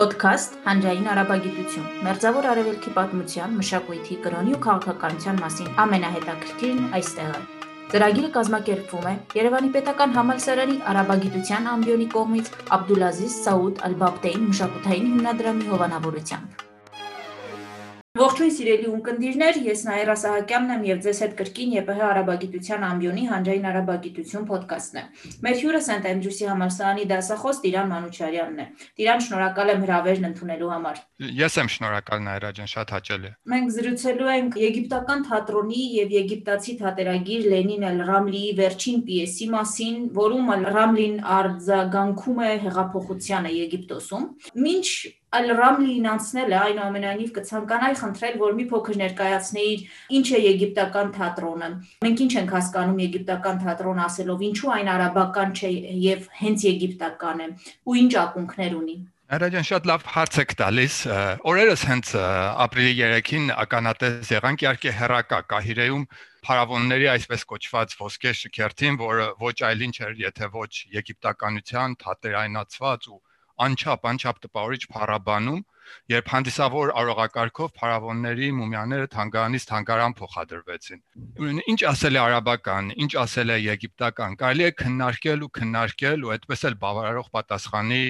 Պոդքասթ Հանրային արաբագիտություն։ Մերձավոր արևելքի պատմության, մշակույթի, կրոնի ու քաղաքականության մասին ամենահետաքրքիրն այստեղ է։ Ծրագիրը կազմակերպվում է Երևանի Պետական Համալսարանի արաբագիտության ամբիոնի կողմից Աբդուլազիզ Սաուդ Ալ-Բաբտեին մշակութային հիմնադրամի հովանավորությամբ։ Ողջույն սիրելի ունկնդիրներ, ես Նաիրա Սահակյանն եմ եւ ձեզ հետ կրկին ԵՊՀ արաբագիտության ամբիոնի հանրային արաբագիտություն ոդկասթն է։ Մեր հյուրը Սենտ Էնդրյուսի համալսարանի դասախոս Տիրան Մանուչարյանն է։ Տիրան, շնորհակալ եմ հրավերն ընդունելու համար։ Ես եմ շնորհակալ Նաիրա ջան, շատ հաճելի։ Մենք զրուցելու ենք եգիպտական թատրոնի եւ եգիպտացի թատերագիր Լենին Էլ-Ռամլիի վերջին պիեսի մասին, որում Ռամլին արձագանքում է հեղափոխությանը Եգիպտոսում։ Մինչ Ալ-Ռամլին անցնել է, այնուամենայնիվ կցանկանայի խնդրել, որ մի փոքր ներկայացնեիր ինչ է եգիպտական թատրոնը։ Մենք ինչ ենք հասկանում եգիպտական թատրոն ասելով, ինչու այն արաբական չէ եւ հենց եգիպտական է ու ինչ ակունքներ ունի։ Արաջան շատ լավ հարց եք տալիս։ Օրերս հենց ապրիլի 3-ին ականատես եղանք իհարկե հերակա Կահիրեում փարավոնների այսպես կոչված ոսկե շքերթին, որը ոչ այլ ինչ էր, եթե ոչ եգիպտականության թատերայնացված ու անչափ անչափ տպավորիչ փառաբանում, երբ հանդիսավոր արողակարգով փարավոնների մումիաները թանգարանից թանգարան փոխադրվեցին։ Ինչ ասել է արաբական, ինչ ասել է եգիպտական, կարելի է քննարկել ու քննարկել ու այդպես էլ բավարարող պատասխանի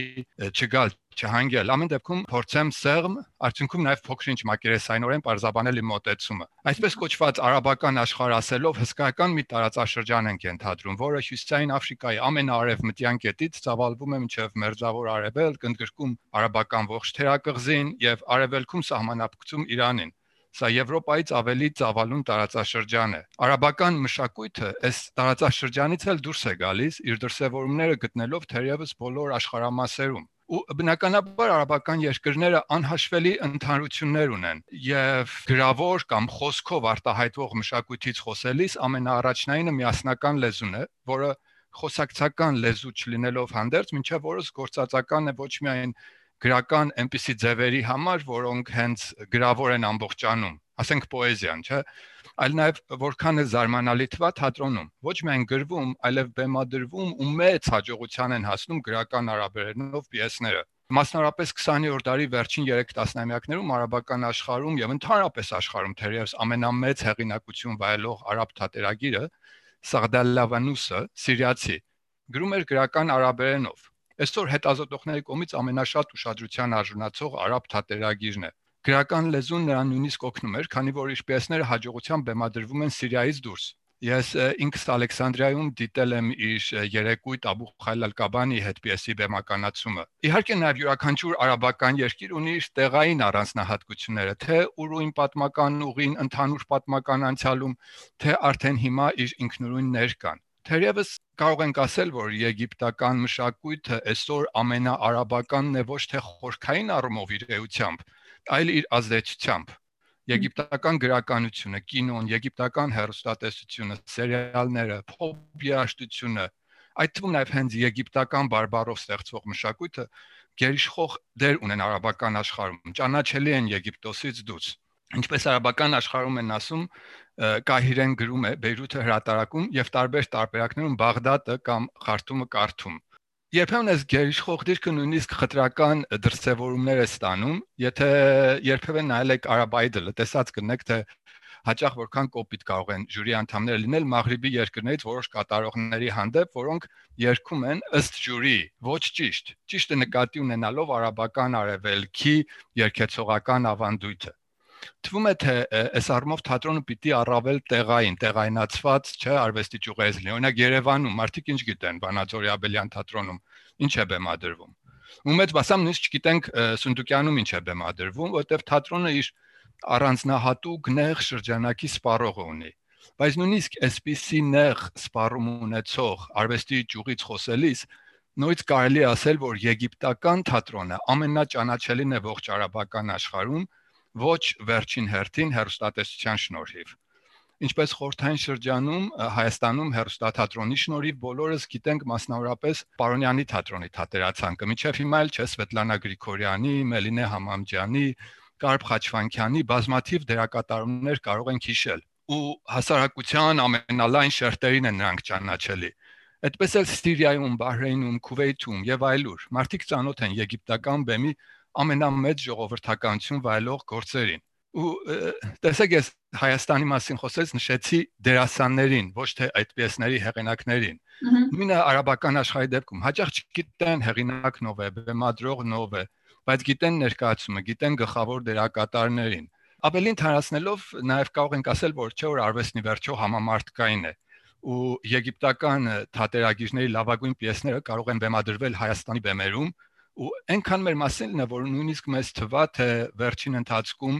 չգալ չհանգել։ Ամեն դեպքում փորձեմ սեղմ, արդյունքում նաև փոքրինչ մակերեսայինորեն parzabanել իմ մոտեցումը։ Այսպես կոչված արաբական աշխարհ ասելով հսկայական մի տարածաշրջան ենք ենթադրում, որը Հյուսիսային Աֆրիկայի ամենաարևմտյան կետից ծավալվում է մինչև Մերձավոր Արևելք, ընդգրկում արաբական ողջ թերակղզին եւ արևելքում սահմանափակում Իրանին սա Եվրոպայից ավելի ծավալուն տարածաշրջան է։ Արաբական մշակույթը այս տարածաշրջանից էլ դուրս է գալիս իր դրսևորումները գտնելով թերևս բոլոր աշխարհամասերում ու բնականաբար արաբական երկրները անհաշվելի ընդհանրություններ ունեն եւ գրավոր կամ խոսքով արտահայտվող մշակույթից խոսելիս ամենաառաջնայինը միասնական լեզուն է, որը խոսակցական լեզու չլինելով հանդերձ, ինչեւ որս գործածական է ոչ միայն գրական այնպիսի ձևերի համար, որոնք հենց գրավոր են ամբողջանում, ասենք պոեզիան, չէ՞ այլ նաև որքան է զարմանալի թվա թատրոնում ոչ միայն գրվում, այլև բեմադրվում ու մեծ հաջողության են հասնում գրական արաբերենով պիեսները մասնավորապես 20-րդ դարի վերջին 3 տասնամյակներում արաբական աշխարհում եւ ընդհանրապես աշխարհում թերևս ամենամեծ հեղինակություն վայելող արաբ թատերագիրը Սաղդալլավանուսը սիրիացի գրում էր գրական արաբերենով այսօր հետազոտողների կողմից ամենաշատ ուշադրության արժանացող արաբ թատերագիրն է Գրական լեզուն նրան նույնիսկ օգնում էր, քանի որ իր պիեսները հաջողությամբ բեմադրվում են Սիրիայից դուրս։ Ես ինքս Ալեքսանդրիայում դիտել եմ իր երեկույթ Աբու Խայլ Ալ-Կաբանի հետ պիեսի բեմականացումը։ Իհարկե նաև յուրաքանչյուր արաբական երկիր ունի իր տեղային առանձնահատկությունները, թե ուրույն պատմական ուղին, ընդհանուր պատմական անցյալում, թե արդեն հիմա իր ինքնուրույն ներկան։ Թերևս կարող ենք ասել, որ եգիպտական մշակույթը այսօր ամենաարաբականն է ոչ թե խորքային առումով իր էությամբ, այլ իր ազդեցությամբ եգիպտական գրականությունը, կինոն, եգիպտական հերոստատեսությունը, սերիալները, փոփ երաժշտությունը, այդ թվում նաև հենց եգիպտական բարբարով ստեղծվող մշակույթը գերիշխող դեր ունեն արաբական աշխարհում։ Ճանաչելի են Եգիպտոսից դուրս։ Ինչպես արաբական աշխարհում են ասում, Կահիրեն գրում է, Բեյրութը հրատարակում եւ տարբեր տարբերակներում Բաղդադը կամ Խարթումը կարդում երբեմն այս գերիշխող դիրքը նույնիսկ խտրական դրսևորումներ է ստանում, եթե երբևէ նայել եք Արաբայդը, տեսած կնեք թե հաճախ որքան կոպիտ կարող են ժյուրի անդամները լինել մաղրիբի երկրներից որոշ կատարողների հանդեպ, որոնք երգում են ըստ ժյուրի, ոչ ճիշտ։ Ճիշտը նկատի ունենալով արաբական արևելքի երկեցողական ավանդույթը թվում է թե այս առումով թատրոնը պիտի առավել տեղային, տեղայնացված, չէ, արվեստի ճյուղերից լինի։ Օրինակ Երևանում մարդիկ ինչ գիտեն Վանաձորի Աբելյան թատրոնում, ինչ է բեմադրվում։ Ու մեծ մասամբ նույնիսկ չգիտենք Սունդուկյանում ինչ է բեմադրվում, որտեղ թատրոնը իր առանձնահատուկ նեղ շրջանակի սպառողը ունի բայց նույնիսկ այսպիսի նեղ սպառում ունեցող արվեստի ճյուղից խոսելիս նույնիսկ կարելի ասել, որ եգիպտական թատրոնը ամենաճանաչելին է ողջ արաբական աշխարհում ոչ վերջին հերթին հերոստատեսության շնորհիվ։ Ինչպես խորթային շրջանում Հայաստանում հերոստաթատրոնի շնորհիվ բոլորս գիտենք մասնավորապես Պարոնյանի թատրոնի թատերացանկը։ Միջև հիմա էլ չէ Սվետլանա Գրիգորյանի, Մելինե Համամջյանի, Կարբ Խաչվանքյանի բազմաթիվ դերակատարումներ կարող ենք հիշել ու հասարակության ամենալայն շերտերին են նրանք ճանաչելի։ Այդպես էլ Սիրիայում, Բահրեյնում, Քուվեյթում եւ այլուր մարդիկ ծանոթ են եգիպտական բեմի ամենամեծ ժողովրդականություն վայելող գործերին ու տեսեք ես Հայաստանի մասին խոսեց նշեցի դերասաններին, ոչ թե այդ պիեսների հեղինակներին։ Նույնը արաբական աշխարհի դեպքում հաճախ չգիտեն հեղինակն ով է, բեմադրողն ով է, բայց գիտեն ներկայացումը, գիտեն գլխավոր դերակատարներին։ Ավելի ընդհանրացնելով նաև կարող ենք ասել, որ չէ որ արվեստի վերջո համամարտկային է ու եգիպտական թատերագիրների լավագույն պիեսները կարող են բեմադրվել Հայաստանի բեմերում ու այնքան մեր մասինն է որ նույնիսկ մեզ թվա թե վերջին ընթացքում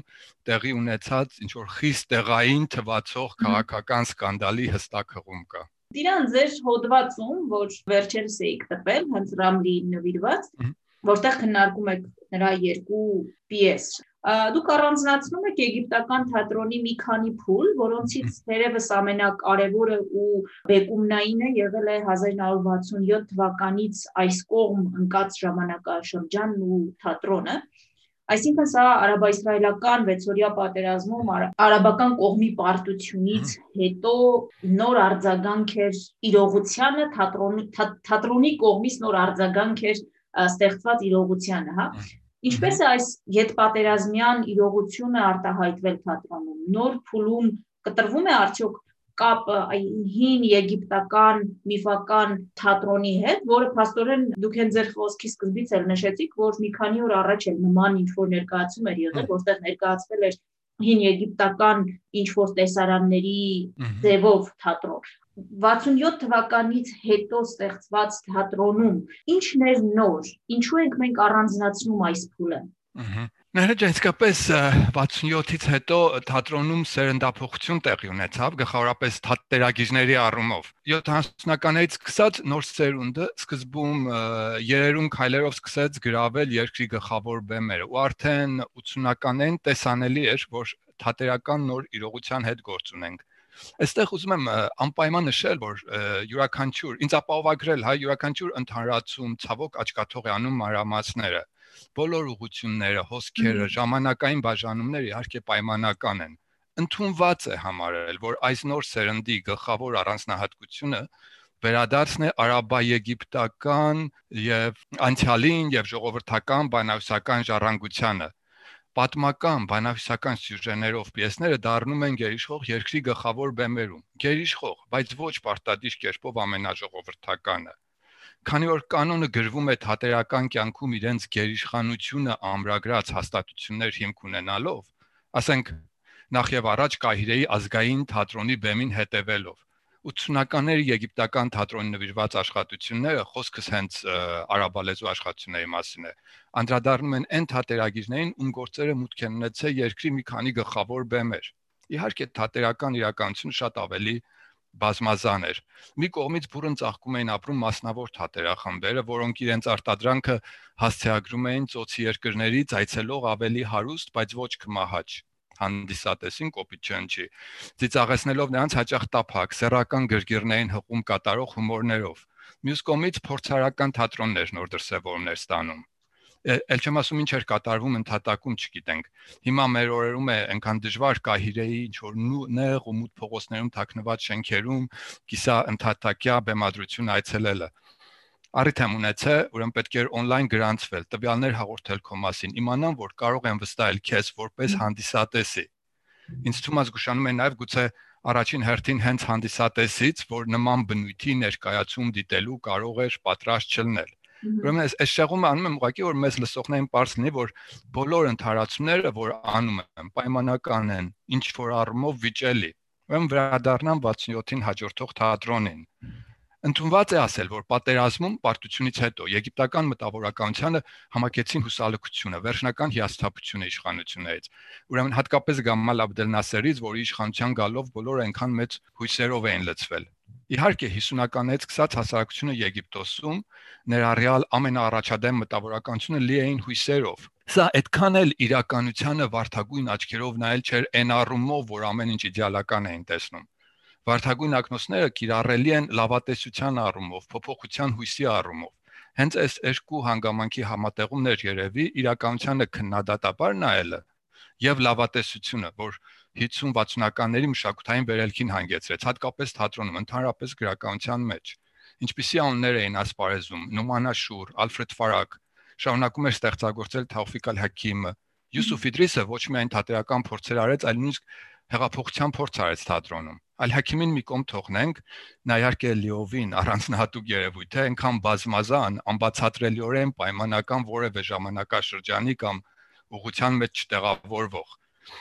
տեղի ունեցած ինչ որ խիստ տեղային թվացող քաղաքական սկանդալի հստակ հղում կա Տիրան ձեր հոդվածում որ վերջերս էիք տպել հենց Ռամլիին նվիրված որտեղ քննարկում եք նրա երկու պիես Դուք առանձնացնում եք եգիպտական թատրոնի մի քանի փուլ, որոնցից թերևս ամենակարևորը ու բեկումնայինը եղել է 1967 թվականից այս կողմ ընկած ժամանակաշրջանն ու թատրոնը։ Այսինքն սա արաբա-իսրայելական 6-օրյա պատերազմում արաբական կողմի պարտությունից հետո նոր արձագանք էր իրողությանը, թատրոնի թատրոնի կողմից նոր արձագանք էր ստեղծված իրողությանը, հա։ Ինչպես է այս յետպատերազմյան իրողությունը արտահայտվել թատրոնում։ Նոր փուլում կտրվում է արդյոք կապը հին եգիպտական միֆական թատրոնի հետ, որը փաստորեն դուք են ձեր խոսքի սկզբից էլ նշեցիք, որ մի քանի օր առաջ էլ նման ինչ որ ներկայացում էր եղել, որտեղ ներկայացվել էր հին եգիպտական ինչ որ տեսարանների ձևով թատրոն։ 67 թվականից հետո ստեղծված թատրոնում ինչն էր նոր, ինչու ենք մենք առանձնացնում այս փուլը։ Ներեջ իսկապես 67-ից հետո թատրոնում սերնդափոխություն տեղի ունեցավ, գլխավորապես թատերագիրների առումով։ 70-ականներից սկսած նոր սերունդը սկզբում երերուն քայլերով սկսեց գravel երկրի գլխավոր բեմերը, ու արդեն 80-ականեն տեսանելի էր, որ թատերական նոր իրողության հետ գործ ունենք Այստեղ ուզում եմ անպայման նշել, որ յուրաքանչյուր ինձ ապահովագրել հայ յուրաքանչյուր ընդհանրացում ցավոք աչքաթող է անում մարամասները։ Բոլոր ուղությունները, հոսքերը, ժամանակային բաժանումները իհարկե պայմանական են։ Ընթունված է համարել, որ այս նոր սերնդի գլխավոր առանձնահատկությունը վերադարձն է արաբա-եգիպտական եւ անցյալին եւ ժողովրդական բանավսական ժառանգությանը պատմական բանավիսական սյուժեներով պիեսները դառնում են գերիշխող երկրի գլխավոր բեմերում։ Գերիշխող, բայց ոչ պարտադիր կերպով ամենաժողովրդականը։ Քանի որ կանոնը գրվում է թատերական կյանքում իրենց գերիշխանությունը ամրագրած հաստատություններ հիմք ունենալով, ասենք նախ եւ առաջ Կահիրեի ազգային թատրոնի բեմին հետևելով 80-ականների եգիպտական թատրոնի նվիրված աշխատությունները խոսքս հենց արաբալեզու աշխատությունների մասին է անդրադառնում են այն թատերագիրներին, ում գործերը մուտք են ունեցել երկրի մի քանի գլխավոր բեմեր։ Իհարկե թատերական իրականությունը շատ ավելի բազմազան էր։ Մի կողմից բուրըն ծաղկում էին ապրում մասնավոր թատերախմբերը, որոնք իրենց արտադրանքը հասցեագրում էին ծոցի երկրներից այցելող ավելի հարուստ, բայց ոչ կմահաճ հանդիսատեսին կոպիտ չընչի ծիծաղեցնելով նրանց հաճախ տափակ սեռական գրգիրներին հղում կատարող հումորներով մյուս կողմից փորձարական թատրոններ նոր դրսևորումներ ստանում ել չեմ ասում ինչ էր կատարվում ընդհատակում չգիտենք հիմա մեր օրերում է այնքան դժվար կահիրեի ինչ որ նեղ ու մութ փողոցներում թաքնված շենքերում կիսա ընդհատակյա բեմադրություն այցելելը Առիթ եմ ունեցել, ուրեմն պետք էր on-line գրանցվել, տվյալներ հաղորդել քո մասին, իմանամ, որ կարող եմ վստահել քեզ որպես հանդիսատեսի։ Ինձ թվում է զգուշանում է նաև գուցե առաջին հերթին հենց հանդիսատեսից, որ նման բնույթի ներկայացում դիտելու կարող էր պատրաստ չլնել։ Ուրեմն այս այս շեղումը անում եմ ուղղակի որ մեզ լսողներին པարզ լինի, որ բոլոր ընթարացումները, որ անում եմ, պայմանական են, ինչ որ առումով վիճելի։ Ուրեմն վերադառնամ 67-ին հաջորդող թատրոնին Ընթունված է ասել, որ պատերազմում պարտությունից հետո եգիպտական մտավորականությանը համակեցին հուսալքությունը, վերջնական հիասթափությունը իշխանություններից։ Ուրեմն հատկապես Գամալ Աբդել Նասերից, որի իշխանության գալով բոլորը այնքան մեծ հույսերով էին լցվել։ Իհարկե 50-ականից սկսած հասարակությունը Եգիպտոսում ներառյալ ամենաառաջադեմ մտավորականությունը լի էին հույսերով։ Սա այդքան էլ իրականությանը վարթագույն աչքերով նայել չէր այն առումով, որ ամեն ինչ իդեալական էին տեսնում Վարդագույն ակնոցները կիրառելի են լավատեսության առումով, փոփոխության հույսի առումով։ Հենց այս երկու հանգամանքի համատեղումներ երևի իրականությանը քննադատաբար նայելը եւ լավատեսությունը, որ 50-60-ականների մշակութային վերելքին հանգեցրեց, հատկապես թատրոնում, ընդհանրապես գրականության մեջ։ Ինչպիսի անուններ էին ասպարեզում՝ Նումանա Շուր, Ալֆրեդ Ֆարակ, շարունակում էր ստեղծագործել Թավֆիկ Ալ-Հաքիմը։ Յուսուֆ Իդրիսը ոչ միայն թատերական փորձեր արեց, այլ նույնիսկ հեղափոխության փորձ արեց թատրոնում։ Ալ-Հաքիմին մի կողմ թողնենք, նա իհարկե լիովին առանձնահատուկ երևույթ է, այնքան բազմազան, անբացատրելիորեն պայմանական որևէ ժամանակաշրջանի կամ ուղղության մեջ չտեղավորվող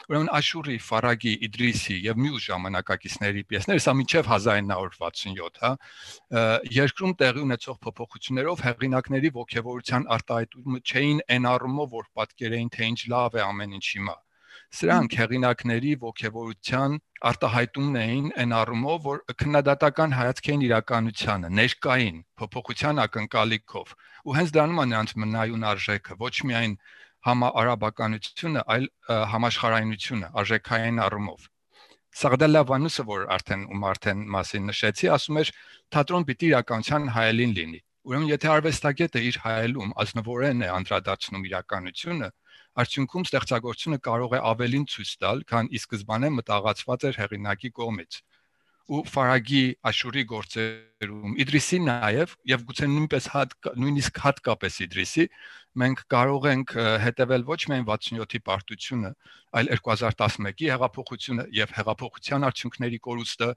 Ուրեմն Աշուրի, Ֆարագի, Իդրիսի եւ մյուս ժամանակակիցների պիեսները, սա մինչեւ 1967, հա, երկրում տեղի ունեցող փոփոխություններով հեղինակների ողջավորության արտահայտումը չէին այն առումով, որ պատկերային թե ինչ լավ է ամեն ինչ հիմա։ Սրանք հեղինակների ողջավորության արտահայտումն էին այն առումով, որ քննադատական հայացք էին իրականությանը, ներկային փոփոխության ակնկալիքով։ Ու հենց դրանում է նրանց մնայուն արժեքը, ոչ միայն համաարաբականությունը, այլ համաշխարհայնությունը արժեքային առումով։ Սաղդալավանուսը, որ արդեն ում արդեն մասին նշեցի, ասում էր թատրոն պիտի իրականության հայելին լինի։ Ուրեմն եթե արվեստագետը իր հայելում ազնվորեն է անդրադարձնում իրականությունը, արդյունքում ստեղծագործությունը կարող է ավելին ցույց տալ, քան ի սկզբանե մտաղացված էր հեղինակի կողմից ու Ֆարագի Աշուրի գործերում Իդրիսի նաև եւ գուցե նույնպես հատ նույնիսկ հատկապես Իդրիսի մենք կարող ենք հետևել ոչ միայն 67-ի պարտությունը, այլ 2011-ի հեղափոխությունը եւ հեղափոխության արդյունքների կորուստը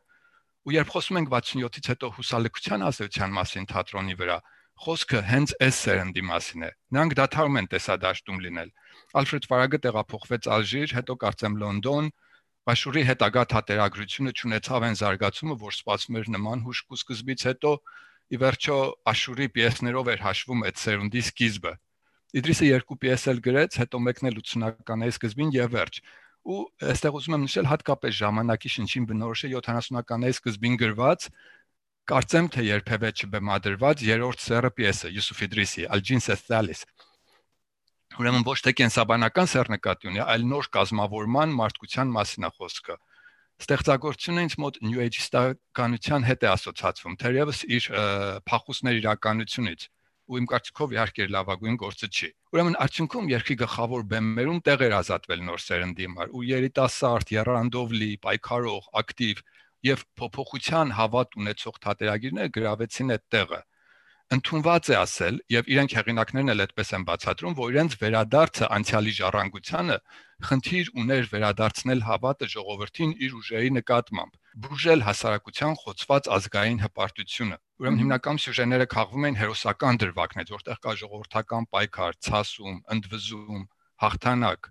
ու երբ խոսում ենք 67-ից հետո հուսալքության ազդեցության մասին թատրոնի վրա, խոսքը հենց այս սերնդի մասին է։ Նրանք դադարում են տեսադաշտում լինել։ Ալֆրեդ Ֆարագը տեղափոխվեց Ալժիր, հետո կարծեմ Լոնդոն, Աշուրի հետագա թատերագրությունը ճանաչավ այն զարգացումը, որ սպասում էր նման հուշկու սկզբից հետո ի վերջո Աշուրի պիեսներով էր հաշվում այդ սերունդի սկիզբը։ Իդրիսը երկու պիես էլ գրեց, հետո մեկն էլ 80-ականների սկզբին եւ վերջ։ Ու այստեղ ուզում եմ նշել հատկապես ժամանակի շնչին բնորոշ է 70-ականների սկզբին գրված կարծեմ թե երբևէ չբեմադրված երրորդ սերը պիեսը Յուսուֆ Իդրիսի Al-Jins Thalis Ուրեմն ոչ թե կենսաբանական սեռնկատի ունի, այլ նոր կազմավորման մարդկության մասին է խոսքը։ Ստեղծագործությունը ինձ մոտ New Age-ստականության հետ է ասոցացվում, թերևս իր փախուստներ իրականությունից ու իմ կարծիքով իհարկե լավագույն գործը չի։ Ուրեմն արդյունքում երկրի գլխավոր բեմերում տեղ էր ազատվել նոր սերնդի համար ու երիտասարդ, երանդով լի, պայքարող, ակտիվ եւ փոփոխության հավատ ունեցող թատերագիրները գրավեցին այդ տեղը ընդունված է ասել եւ իրենք հեղինակներն էլ այդպես են բացատրում, որ իրենց վերադարձը անցյալի ժառանգությանը խնդիր ուներ վերադարձնել հավատը ժողովրդին իր ուժերի նկատմամբ, բուժել հասարակության խոցված ազգային հպարտությունը։ Ուրեմն հիմնական սյուժեները քաղվում են հերոսական դրվագներից, որտեղ կա ժողովրդական պայքար, ցասում, ընդվզում, հաղթանակ։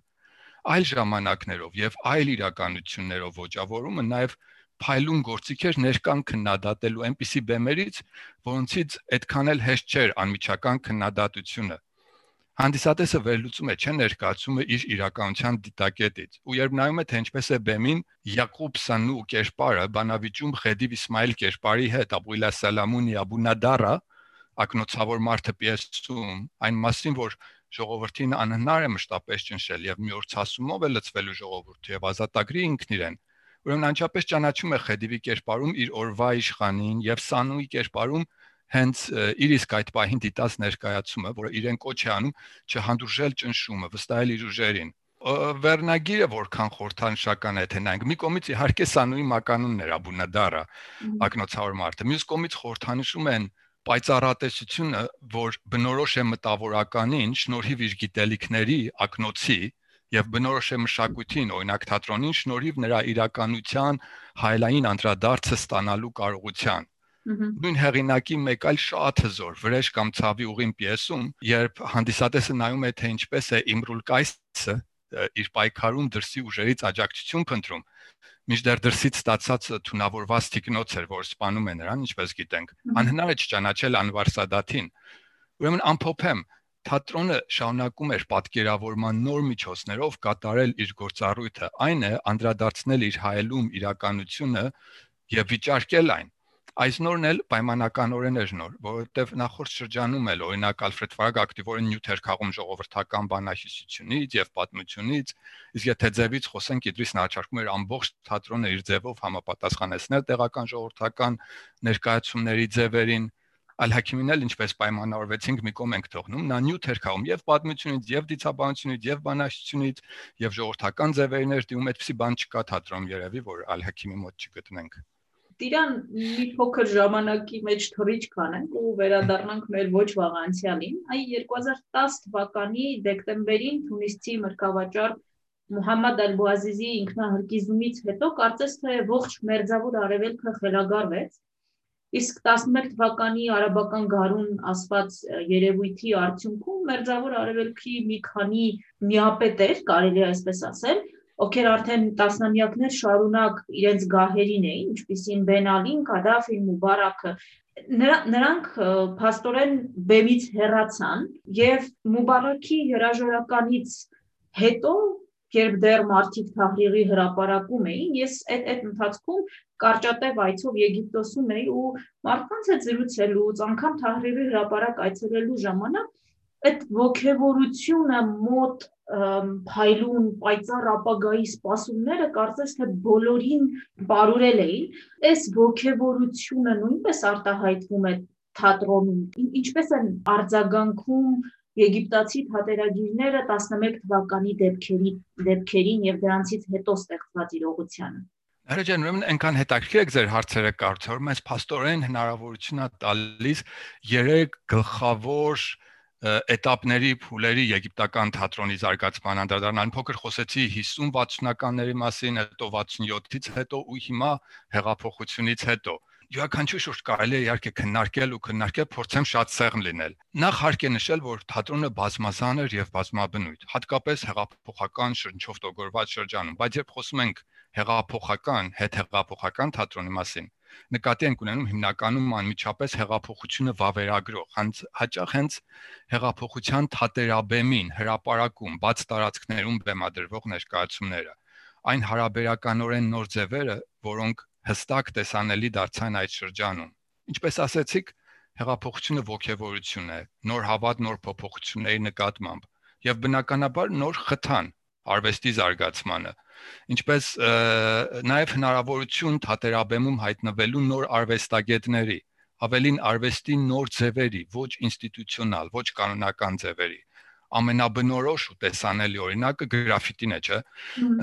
Այլ ժամանակներով եւ այլ իրականություններով ոճավորումը նաեւ փայլուն գործիքեր ներկան քննադատելու այնպիսի բեմերից, որոնցից այդքան էլ հեշտ չէր անմիջական քննադատությունը։ Հանդիսատեսը վերլուծում է չէ ներկայացումը իր իրականության դիտակետից։ Ու երբ նայում է թե ինչպես է բեմին Յակուբ Սանու կերպարը բանավիճում Խեդիվ Իսմայել կերպարի հետ Աբուլա Սալամունի Աբունադարա ակնոցավոր մարդը պիեսում այն մասին, որ ժողովրդին անհնար է մշտապես ճնշել եւ մի օր ցասումով է լծվելու ժողովուրդը եւ ազատագրի ինքն իրեն ուրեմն անչափես ճանաչում է Խեդիվի կերպարում իր օրվա իշխանին եւ Սանուի կերպարում հենց իր իսկ այդ պահին դիտած ներկայացումը, որը իրեն կոչ է անում չհանդուրժել ճնշումը, վստահել իր ուժերին վերնագիրը որքան խորթանշական է թե նայենք մի կողմից իհարկե Սանուի մականուններ Աբունադարա ակնոցավոր մարդը մյուս կողմից խորթանշում են պայծառատեսությունը որ բնորոշ է մտավորականին շնորհիվ իր գիտելիքների ակնոցի եւ բնորոշ է մշակույթին, օրինակ թատրոնին շնորհիվ նրա իրականության հայլային անդրադարձը ստանալու կարողության։ Նույն հեղինակի մեկ այլ շատ հզոր վրեժ կամ ցավի ուղին պիեսում, երբ հանդիսատեսը նայում է թե ինչպես է Իմրուլ Կայսը իր պայքարում դրսի ուժերից աջակցություն փնտրում, միջդեռ դրսից ստացած թունավորված տիկնոց էր, որ սپانում է նրան, ինչպես գիտենք։ Անհնար է չճանաչել Անվար Սադաթին։ Ուրեմն ամփոփեմ, թատրոնը շարունակում էր պատկերավորման նոր միջոցներով կատարել իր գործառույթը, այն է անդրադարձնել իր հայելում իրականությունը եւ վիճարկել այն։ Այս նորն էլ պայմանականորեն էր նոր, որովհետև նախորդ շրջանում էլ օրինակ Ալֆրեդ Ֆարագ ակտիվորեն նյութ էր քաղում ժողովրդական բանահյուսությունից եւ պատմությունից, իսկ եթե ձևից խոսենք, Իդրիսն առաջարկում էր ամբողջ թատրոնը իր ձևով համապատասխանեցնել տեղական ժողովրդական ներկայացումների ձևերին, Ալ-Հաքիմին էլ ինչպես պայմանավորվեցինք մի կողմ ենք թողնում, նա նյութ էր քաղում եւ պատմությունից, եւ դիցաբանությունից, եւ բանաշությունից, եւ ժողովրդական ձևերներ դիմում այդպեսի բան չկա թատրոնում երևի, որ Ալ-Հաքիմի մոտ չգտնենք։ Տիրան մի փոքր ժամանակի մեջ թռիչք անենք ու վերադառնանք մեր ոչ վաղ անցյալին։ Այ 2010 թվականի դեկտեմբերին Թունիսցի մրկավաճառ Մուհամմադ Ալ-Բուազիզի ինքնահրկիզումից հետո կարծես թե ողջ մերձավոր արևելքը խելագարվեց Իսկ 11 թվականի արաբական գարուն ասված երևույթի արդյունքում մերձավոր արևելքի մի քանի միապետեր, կարելի է այսպես ասել, ովքեր արդեն տասնամյակներ շարունակ իրենց գահերին էին, ինչպիսին Բեն Ալին, Կադաֆին, Մուբարակը, նրանք փաստորեն բեմից հեռացան եւ Մուբարակի հրաժարականից հետո երբ դեռ մարդիկ Թահրիրի հրաապարակում էին, ես այդ այդ ընթացքում կարճատև այցով Եգիպտոսում էի ու մարդկանց հետ զրուցելուց, անգամ Թահրիրի հրաապարակ այցելելու ժամանակ այդ ողքեվորությունը մոտ փայլուն պայծառ ապագայի սպասումները կարծես թե բոլորին բարուրել էին այս ողքեվորությունը նույնպես արտահայտվում է թատրոնում ինչպես են արձագանքում Եգիպտացի թատերագիրները 11 թվականի դեպքերի դեպքերին եւ դրանից հետո ստեղծված իրողությանը։ Հրեջան, ուրեմն այնքան հետաքրքիր է ձեր հարցերը կարծում, մեզ աստորեն հնարավորություն է տալիս երեք գլխավոր этаպների փուլերի եգիպտական թատրոնի զարգացման անդրադառնալ։ Փոքր խոսեցի 50-60-ականների մասին, հետո 67-ից հետո ու հիմա հեղափոխությունից հետո յուրաքանչյուր շուրջ կարելի է իհարկե քննարկել ու քննարկել փորձեմ շատ սեղմ լինել։ Նախ հարկ է նշել, որ թատրոնը բազմազան էր եւ բազմաբնույթ, հատկապես հեղափոխական շրջով տոգորված շրջանում, բայց երբ խոսում ենք հեղափոխական, հետհեղափոխական թատրոնի մասին, նկատի ենք ունենում հիմնականում անմիջապես հեղափոխությունը վավերագրող, հաճախ հենց հեղափոխության թատերաբեմին, հրաապարակում, բաց տարածքներում բեմադրվող ներկայացումները այն հարաբերականորեն նոր ձևերը, որոնք հստակ տեսանելի դարձան այդ շրջանում։ Ինչպես ասացիք, հեղափոխությունը ողջևորություն է, նոր հավատ, նոր փոփոխությունների նկատմամբ եւ բնականաբար նոր խթան արվեստի զարգացմանը ինչպես նաև հնարավորություն թատերաբեմում հայտնվելու նոր արվեստագետների ավելին արվեստի նոր ձևերի ոչ ինստիտուցիոնալ ոչ կանոնական ձևերի ամենաբնորոշ ու տեսանելի օրինակը գրաֆիտին է, չէ։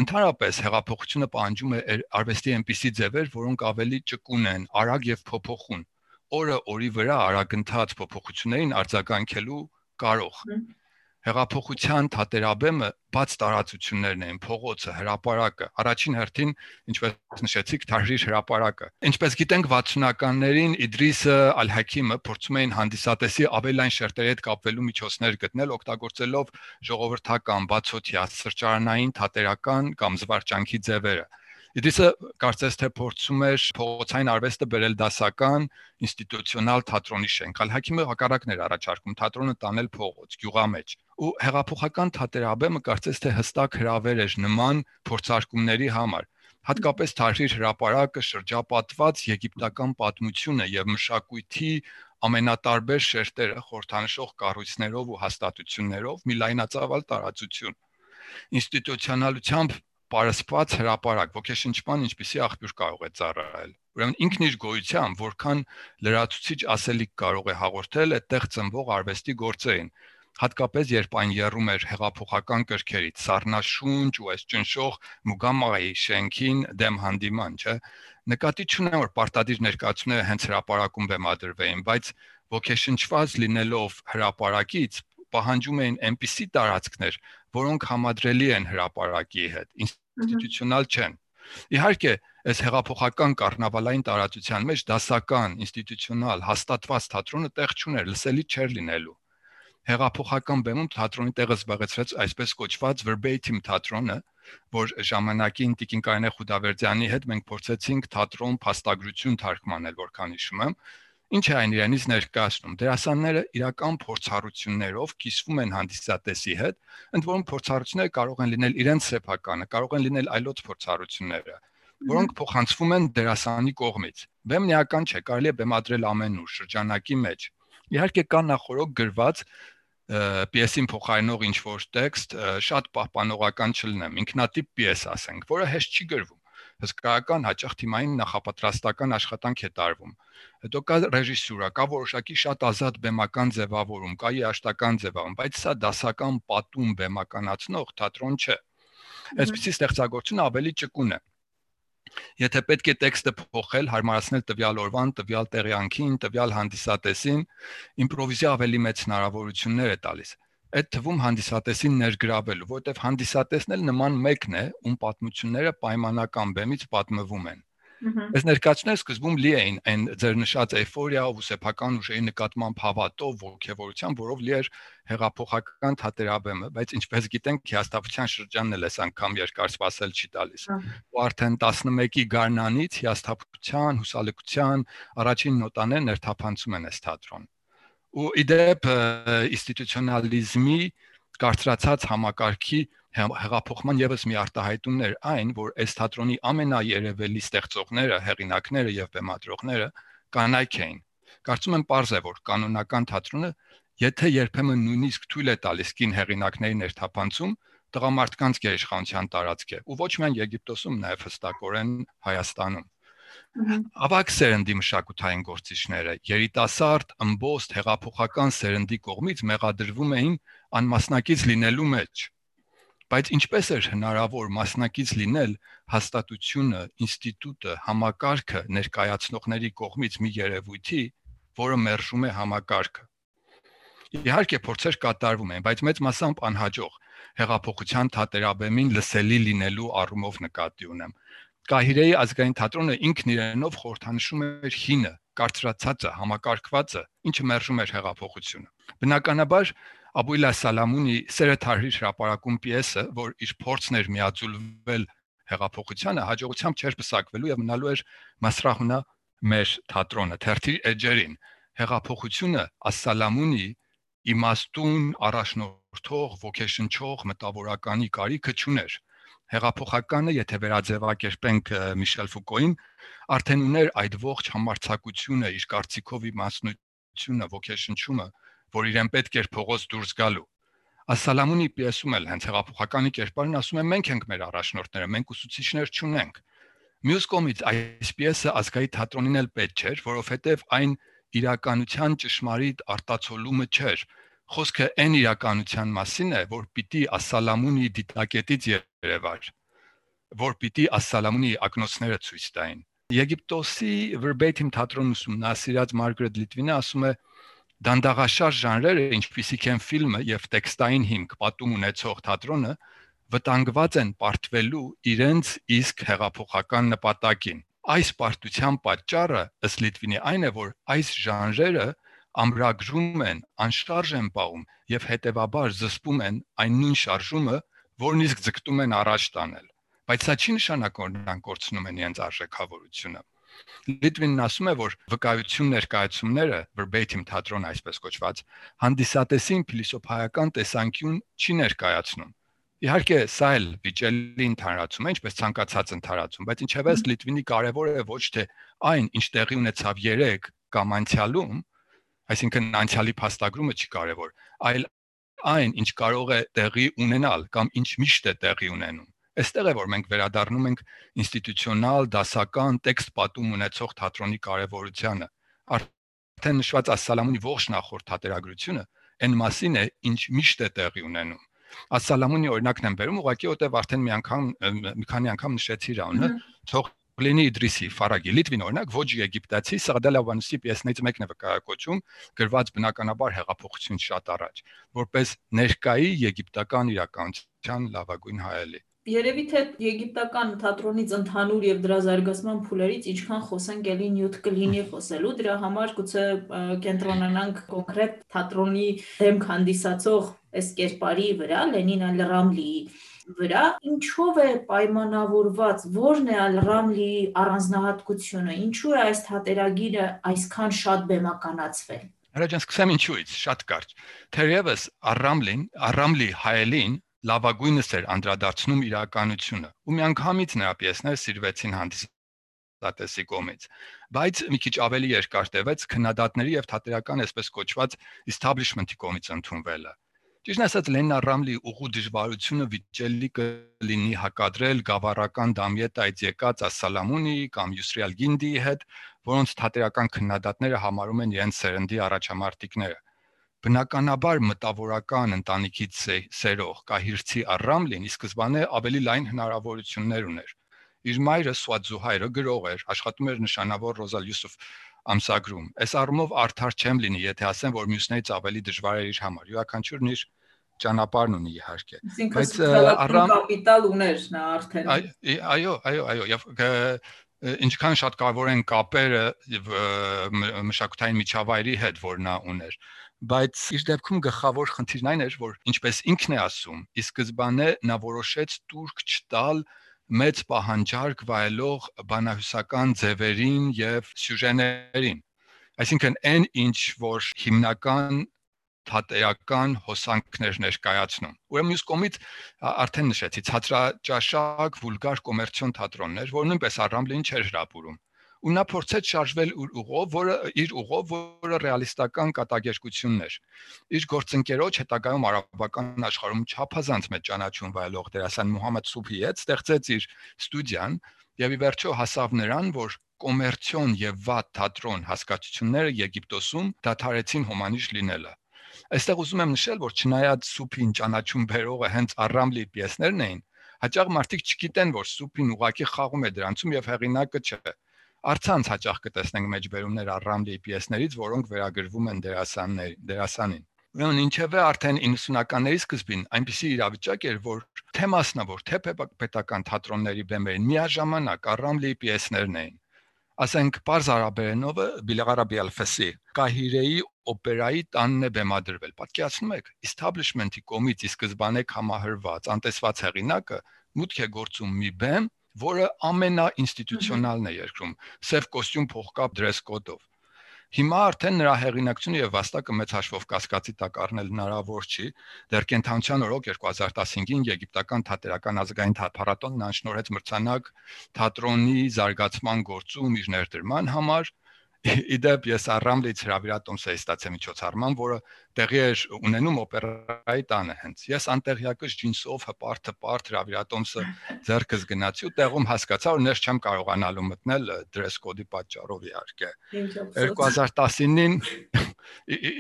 Ընդհանրապես հեղափոխությունը պահանջում է արվեստի այնպիսի ձևեր, որոնք ավելի ճկուն են, արագ եւ փոփոխուն։ Օրը օրի վրա արագընթաց փոփոխություններին արձագանքելու կարող։ Հեղափոխության թատերաբեմը բաց տարածություններն են, փողոցը, հրաապարակը, առաջին հերթին, ինչպես նշեցիք, Թահրիր հրաապարակը։ Ինչպես գիտենք, 60-ականներին Իդրիսը Ալ-Հաքիմը փորձում էին հանդիսատեսի ավելայն շերտերի հետ կապվելու միջոցներ գտնել, օգտագործելով ժողովրդական, բացօթյա, սրճարանային, թատերական կամ զվարճանքի ձևերը։ Իդրիսը կարծես թե փորձում էր փողոցային արվեստը բերել դասական ինստիտուցիոնալ թատրոնի շենք։ Ալ-Հաքիմը հակառակն էր առաջարկում թատրոնը տանել փողոց, գյուղամեջ։ Ու հեղափոխական թատերաբեմը կարծես թե հստակ հraver էր նման փորձարկումների համար հատկապես Թարհիր հրապարակը շրջապատված եգիպտական պատմությունը եւ մշակույթի ամենատարբեր շերտերը խորթանշող կառույցներով ու հաստատություններով մի լայնածավալ տարածություն ինստիտուցիոնալությամբ պարսպած հրաապարակ ոգեշնչման ինչպիսի աղբյուր կարող է ծառայել ուրեմն ինքն իր գոյությամբ որքան լրացուցիչ ասելիք կարող է հաղորդել այդտեղ ծնվող արվեստի գործերին հատկապես երբ այն երում էր հեղափոխական կրքերից սառնաշունչ ու այս ճնշող մուգամայի շենքին դեմ հանդիման չէ նկատի չունեմ որ պարտադիր ներկայացումները հենց հրաապարակում բեմադրվեին բայց ոգեշնչված լինելով հրաապարակից պահանջում էին այնպիսի տարածքներ, որոնք համադրելի են հրաապարակի հետ, ինստիտուցիոնալ չեն։ Իհարկե, այս հեղափոխական կառնավալային տարածության մեջ դասական, ինստիտուցիոնալ հաստատված թատրոնը տեղ չուներ, լսելի չէր լինելու։ Հեղափոխական բեմում թատրոնի տեղը զբաղեցրեց այսպես կոչված verbatim թատրոնը, որ ժամանակին Տիկին Կարինե Խուդավերդյանի հետ մենք փորձեցինք թատրոն փաստագրություն թարգմանել, որքան հիշում եմ, Ինչ է այն իրենից ներկայացնում։ Դերասանները իրական փորձառություններով կիսվում են հանդիսատեսի հետ, ընդ որում փորձառությունները կարող են լինել իրենց սեփականը, կարող են լինել այլոց փորձառությունները, որոնք փոխանցվում են դերասանի կողմից։ Բեմն էական չէ, կարելի է բեմադրել ամեն ուր շրջանակի մեջ։ Իհարկե կա նախորոք գրված պիեսին փոխարինող ինչ որ տեքստ շատ պահպանողական չլինեմ, ինքնատիպ պիես ասենք, որը հեշտ չի գրվում հսկայական հաճախ թիմային նախապատրաստական աշխատանք է տարվում։ Հետո կա ռեժիսուրա, կա որոշակի շատ ազատ բեմական ձևավորում, կա երաշտական ձևավորում, բայց սա դասական պատում բեմականացնող թատրոն չէ։ Այսպեսի ստեղծագործությունը ավելի ճկուն է։ Եթե պետք է տեքստը փոխել, հարմարացնել տվյալ օրվան, տվյալ տեղյանքին, տվյալ հանդիսատեսին, իմպրովիզի ավելի մեծ հնարավորություններ է տալիս այդ թվում հանդիսատեսին ներգրավելու, որովհետև հանդիսատեսն էլ նման մեկն է, ում պատմությունները պայմանական բեմից պատմվում են։ Այս ներկայացները սկզբում լի էին այն ձեր նշած էֆորիա ու սեփական ուժերի նկատմամբ հավատով ողջևորությամբ, որով լի էր հեղափոխական թատերաբեմը, բայց ինչպես գիտենք, հիաստապության շրջանն էլ այս անգամ երկար սпасել չի տալիս։ Ու արդեն 11-ի գարնանից հիաստապության, հուսալեկության առաջին նոտաները ներթափանցում են այս թատրոն ու իդեպ ինստիտուցիոնալիզմի կարծրացած համակարգի հեղափոխման եւս մի արտահայտումն էր այն, որ այս թատրոնի ամենաերևելի ստեղծողները, հեղինակները եւ բեմադրողները կանայք էին։ Կարծում եմ པարզ է, որ կանոնական թատրոնը, եթե երբեմն նույնիսկ թույլ է տալիս կին հեղինակների ներթափանցում, տղամարդկանց գերիշխանության տարածք է, ու ոչ միայն Եգիպտոսում, նաև հստակորեն Հայաստանում։ Ավակ սերնդի մշակութային գործիչները երիտասարդ, ըմբոստ, հեղափոխական սերնդի կողմից մեղադրվում էին անմասնակից լինելու մեջ։ Բայց ինչպես էր հնարավոր մասնակից լինել հաստատությունը, ինստիտուտը, համակարգը ներկայացնողների կողմից մի երևույթի, որը մերժում է համակարգը։ Իհարկե փորձեր կատարվում են, բայց մեծ մասամբ անհաջող հեղափոխության թատերաբեմին լսելի լինելու առումով նկատի ունեմ Կահիրեի ազգային թատրոնը ինքն իրենով խորհրդանշում էր հինը, կարծրացածը, համակարգվածը, ինչը մերժում էր հեղափոխությունը։ Բնականաբար Աբուիլա Սալամունի Սերեթարի հրապարակում պիեսը, որ իր փորձն էր միաձուլվել հեղափոխությանը, հաջողությամբ չէր պսակվելու եւ մնալու էր Մասրահունա մեր թատրոնը թերթի էջերին։ Հեղափոխությունը Ասալամունի իմաստուն առաջնորդող ոգեշնչող մտավորականի կարիքը չուներ հեղափոխականը, եթե վերաձևակերպենք Միշել Ֆուկոին, արդեն ուներ այդ ողջ համարցակությունը, իր կարծիքով իմաստնությունը, ոգեշնչումը, որ իրեն պետք էր փողոց դուրս գալու։ Ասալամունի պիեսում էլ հենց հեղափոխականի կերպարն ասում է մենք ենք մեր առաջնորդները, մենք ուսուցիչներ չունենք։ Մյուս կողմից այս պիեսը ազգայի թատրոնին էլ պետք չէր, որովհետև այն իրականության ճշմարիտ արտացոլումը չէր, խոսքը այն իրականության մասին է, որ պիտի Ասալամունի դիտակետից երևար, որ պիտի Ասալամունի ակնոցները ցույց տային։ Եգիպտոսի verbatim թատրոն ուսումնասիրած Մարգարետ Լիտվինը ասում է դանդաղաշար ժանրերը, ինչպիսիք են ֆիլմը եւ տեքստային հիմք պատում ունեցող թատրոնը, վտանգված են պարտվելու իրենց իսկ հեղափոխական նպատակին։ Այս պարտության պատճառը ըստ Լիտվինի այն է, որ այս ժանրերը ամրագրում են, անշարժ են պահում եւ հետեւաբար զսպում են այն նույն շարժումը, որն իսկ ձգտում են առաջ տանել։ Բայց սա չի նշանակում, որ նրանք կորցնում են իրենց արժեքավորությունը։ Լիտվինն ասում է, որ վկայություն ներկայացումները verbatim թատրոն այսպես կոչված հանդիսատեսին փիլիսոփայական տեսանկյուն չի ներկայացնում։ Իհարկե, սա էլ վիճելի ընդհանրացում է, ինչպես ցանկացած ընդհանրացում, բայց ինչևէ Լիտվինի կարևոր է ոչ թե այն, ինչ տեղի ունեցավ 3 կամ անցյալում, Այսինքն անցյալի փաստագրումը չի կարևոր, այլ այն, ինչ կարող է տեղի ունենալ կամ ինչ միշտ է տեղի ունենում։ Այստեղ է որ մենք վերադառնում ենք ինստիտուցիոնալ, դասական, տեքստ պատում ունեցող թատրոնի կարևորությանը։ Արդեն նշված Ասալամունի ողջ նախորդ թատերագրությունը այն մասին է, ինչ միշտ է տեղի ունենում։ Ասալամունի օրինակն եմ բերում, ուղղակի որտեվ արդեն մի անգամ մի քանի անգամ նշեցի իրանը, թող Պլինի Իդրիսի Ֆարագի Լիտվին օրինակ ոչ եգիպտացի Սաղդալավանուսի պիեսներից մեկն է վկայակոչում գրված բնականաբար հեղափոխություն շատ առաջ որպես ներկայի եգիպտական իրականության լավագույն հայելի Երևի թե եգիպտական թատրոնից ընդհանուր եւ դրա զարգացման փուլերից ինչքան խոսենք ելի նյութ կլինի խոսելու դրա համար գուցե կենտրոնանանք կոնկրետ թատրոնի դեմք հանդիսացող այս կերպարի վրա Լենին Ալրամլիի վրա ինչով է պայմանավորված որն է Ալ-Ռամլի առանձնահատկությունը ինչու է այս թատերագիրը այսքան շատ բեմականացվել Հրաժան սկսեմ ինչուից շատ կարճ Թերևս Ալ-Ռամլին Ալ-Ռամլի հայելին լավագույնս էր անդրադարձնում իրականությունը ու միանգամից նրա պիեսները սիրվեցին հանդիսատեսի կողմից բայց մի քիչ ավելի երկար տևեց քննադատների եւ թատերական այսպես կոչված establishment-ի կողմից ընդունվելը Ճիշտ ասած Լենա Ռամլի ուղու դժվարությունը վիճելի կլինի հակադրել գավառական դամյետայից եկած Ասալամունի կամ Յուսրիալ Գինդիի հետ, որոնց թատերական քննադատները համարում են իրենց սերնդի առաջամարտիկները։ Բնականաբար մտավորական ընտանիքից սերող Կահիրցի Առամլին ի սկզբանե ավելի լայն հնարավորություններ ուներ Իր մայրը Սուադ Զուհայրը գրող էր, աշխատում էր նշանավոր Ռոզալ Յուսուֆ ամսագրում։ Այս առումով արդար չեմ լինի, եթե ասեմ, որ մյուսներից ավելի դժվար էր իր համար։ Յուրաքանչյուրն իր ճանապարհն ունի իհարկե բայց առամ կապիտալ ուներ նա արդեն այո այո այո եւ ինչքան շատ կարևոր են կապերը մշակութային միջավայրի հետ որ նա ուներ բայց իր դեպքում գլխավոր խնդիրն այն էր որ ինչպես ինքն է ասում ի սկզբանե նա որոշեց турք չտալ մեծ պահանջարկ վայելող բանահյուսական ձևերին եւ սյուժեներին այսինքն այն ինչ որ հիմնական թատերական հոսանքներ ներկայացնում։ Ուրեմն մյուս կողմից արդեն նշեցի ցածրաճաշակ վուլգար կոմերցիոն թատրոններ, որ նույնպես առամլին չէր հրապուրում ու նա փորձեց շարժվել իր ուղով, որը իր ուղով, որը ռեալիստական կատակերգությունն էր։ Իր գործընկերոջ հետագայում արաբական աշխարհում չափազանց մեծ ճանաչում վայելող դերասան Մուհամմադ Սուփի հետ ստեղծեց իր ստուդիան եւ ի վերջո հասավ նրան, որ կոմերցիոն եւ վատ թատրոն հասկացությունները Եգիպտոսում դադարեցին հոմանիշ լինելը։ Այստեղ ուզում եմ նշել, որ չնայած Սուփին ճանաչում բերողը հենց Արամլի պիեսներն էին, հաճախ մարդիկ չգիտեն, որ Սուփին ուղակի խաղում է դրանցում եւ հեղինակը չէ։ Արցանց հաճախ կտեսնենք մեջբերումներ Արամլի պիեսներից, որոնք վերագրվում են դերասաններ, դերասանին։ Ուրեմն ինչևէ արդեն 90-ականների սկզբին այնպիսի իրավիճակ էր, որ թե մասնավոր, թե պետական թատրոնների բեմերին միաժամանակ Արամլի պիեսներն էին։ Ասենք Պարզ արաբերենովը Բիլաղարաբի ալֆեսի Կահիրեի օպերայի տանն է բեմադրվել։ Պատկերացնում եք, establishment-ի կողմից ի սկզբանե համահրված, անտեսված հեղինակը մուտք է գործում մի բեմ, որը ամենաինստիտուցիոնալն է երկրում, սև կոստյում փողկապ դրես կոդով։ Հիմա արդեն նրա հեղինակությունը եւ վաստակը մեծ հաշվով կասկածի տակ առնել հնարավոր չի։ Դեռ կենթանության օրոք 2015-ին եգիպտական թատերական ազգային թատրոնն անշնորհեց մրցանակ թատրոնի զարգացման գործում իր ներդրման համար Իդեպ ես առամլից հրավիրատոմս էի ստացել միջոցառման, որը տեղի էր ունենում օպերայի տանը հենց։ Ես անտեղյակս ջինսով հպարտ հպարտ հրավիրատոմսը ձեռքս գնացի ու տեղում հասկացա, որ ներս չեմ կարողանալու մտնել դրես կոդի պատճառով իհարկե։ 2019-ին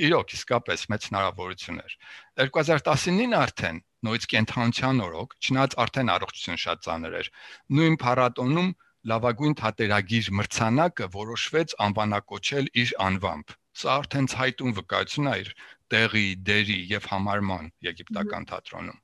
իրոք իսկապես մեծ հնարավորություն էր։ 2019-ին արդեն նույնիսկ կենթանության օրոք, չնայած արդեն առողջություն շատ ծանր էր, նույն փառատոնում լավագույն թատերագիր մրցանակը որոշվեց անվանակոչել իր անվամբ։ Սա արդեն ցայտուն վկայություն է իր տեղի, դերի եւ համարման եգիպտական թատրոնում։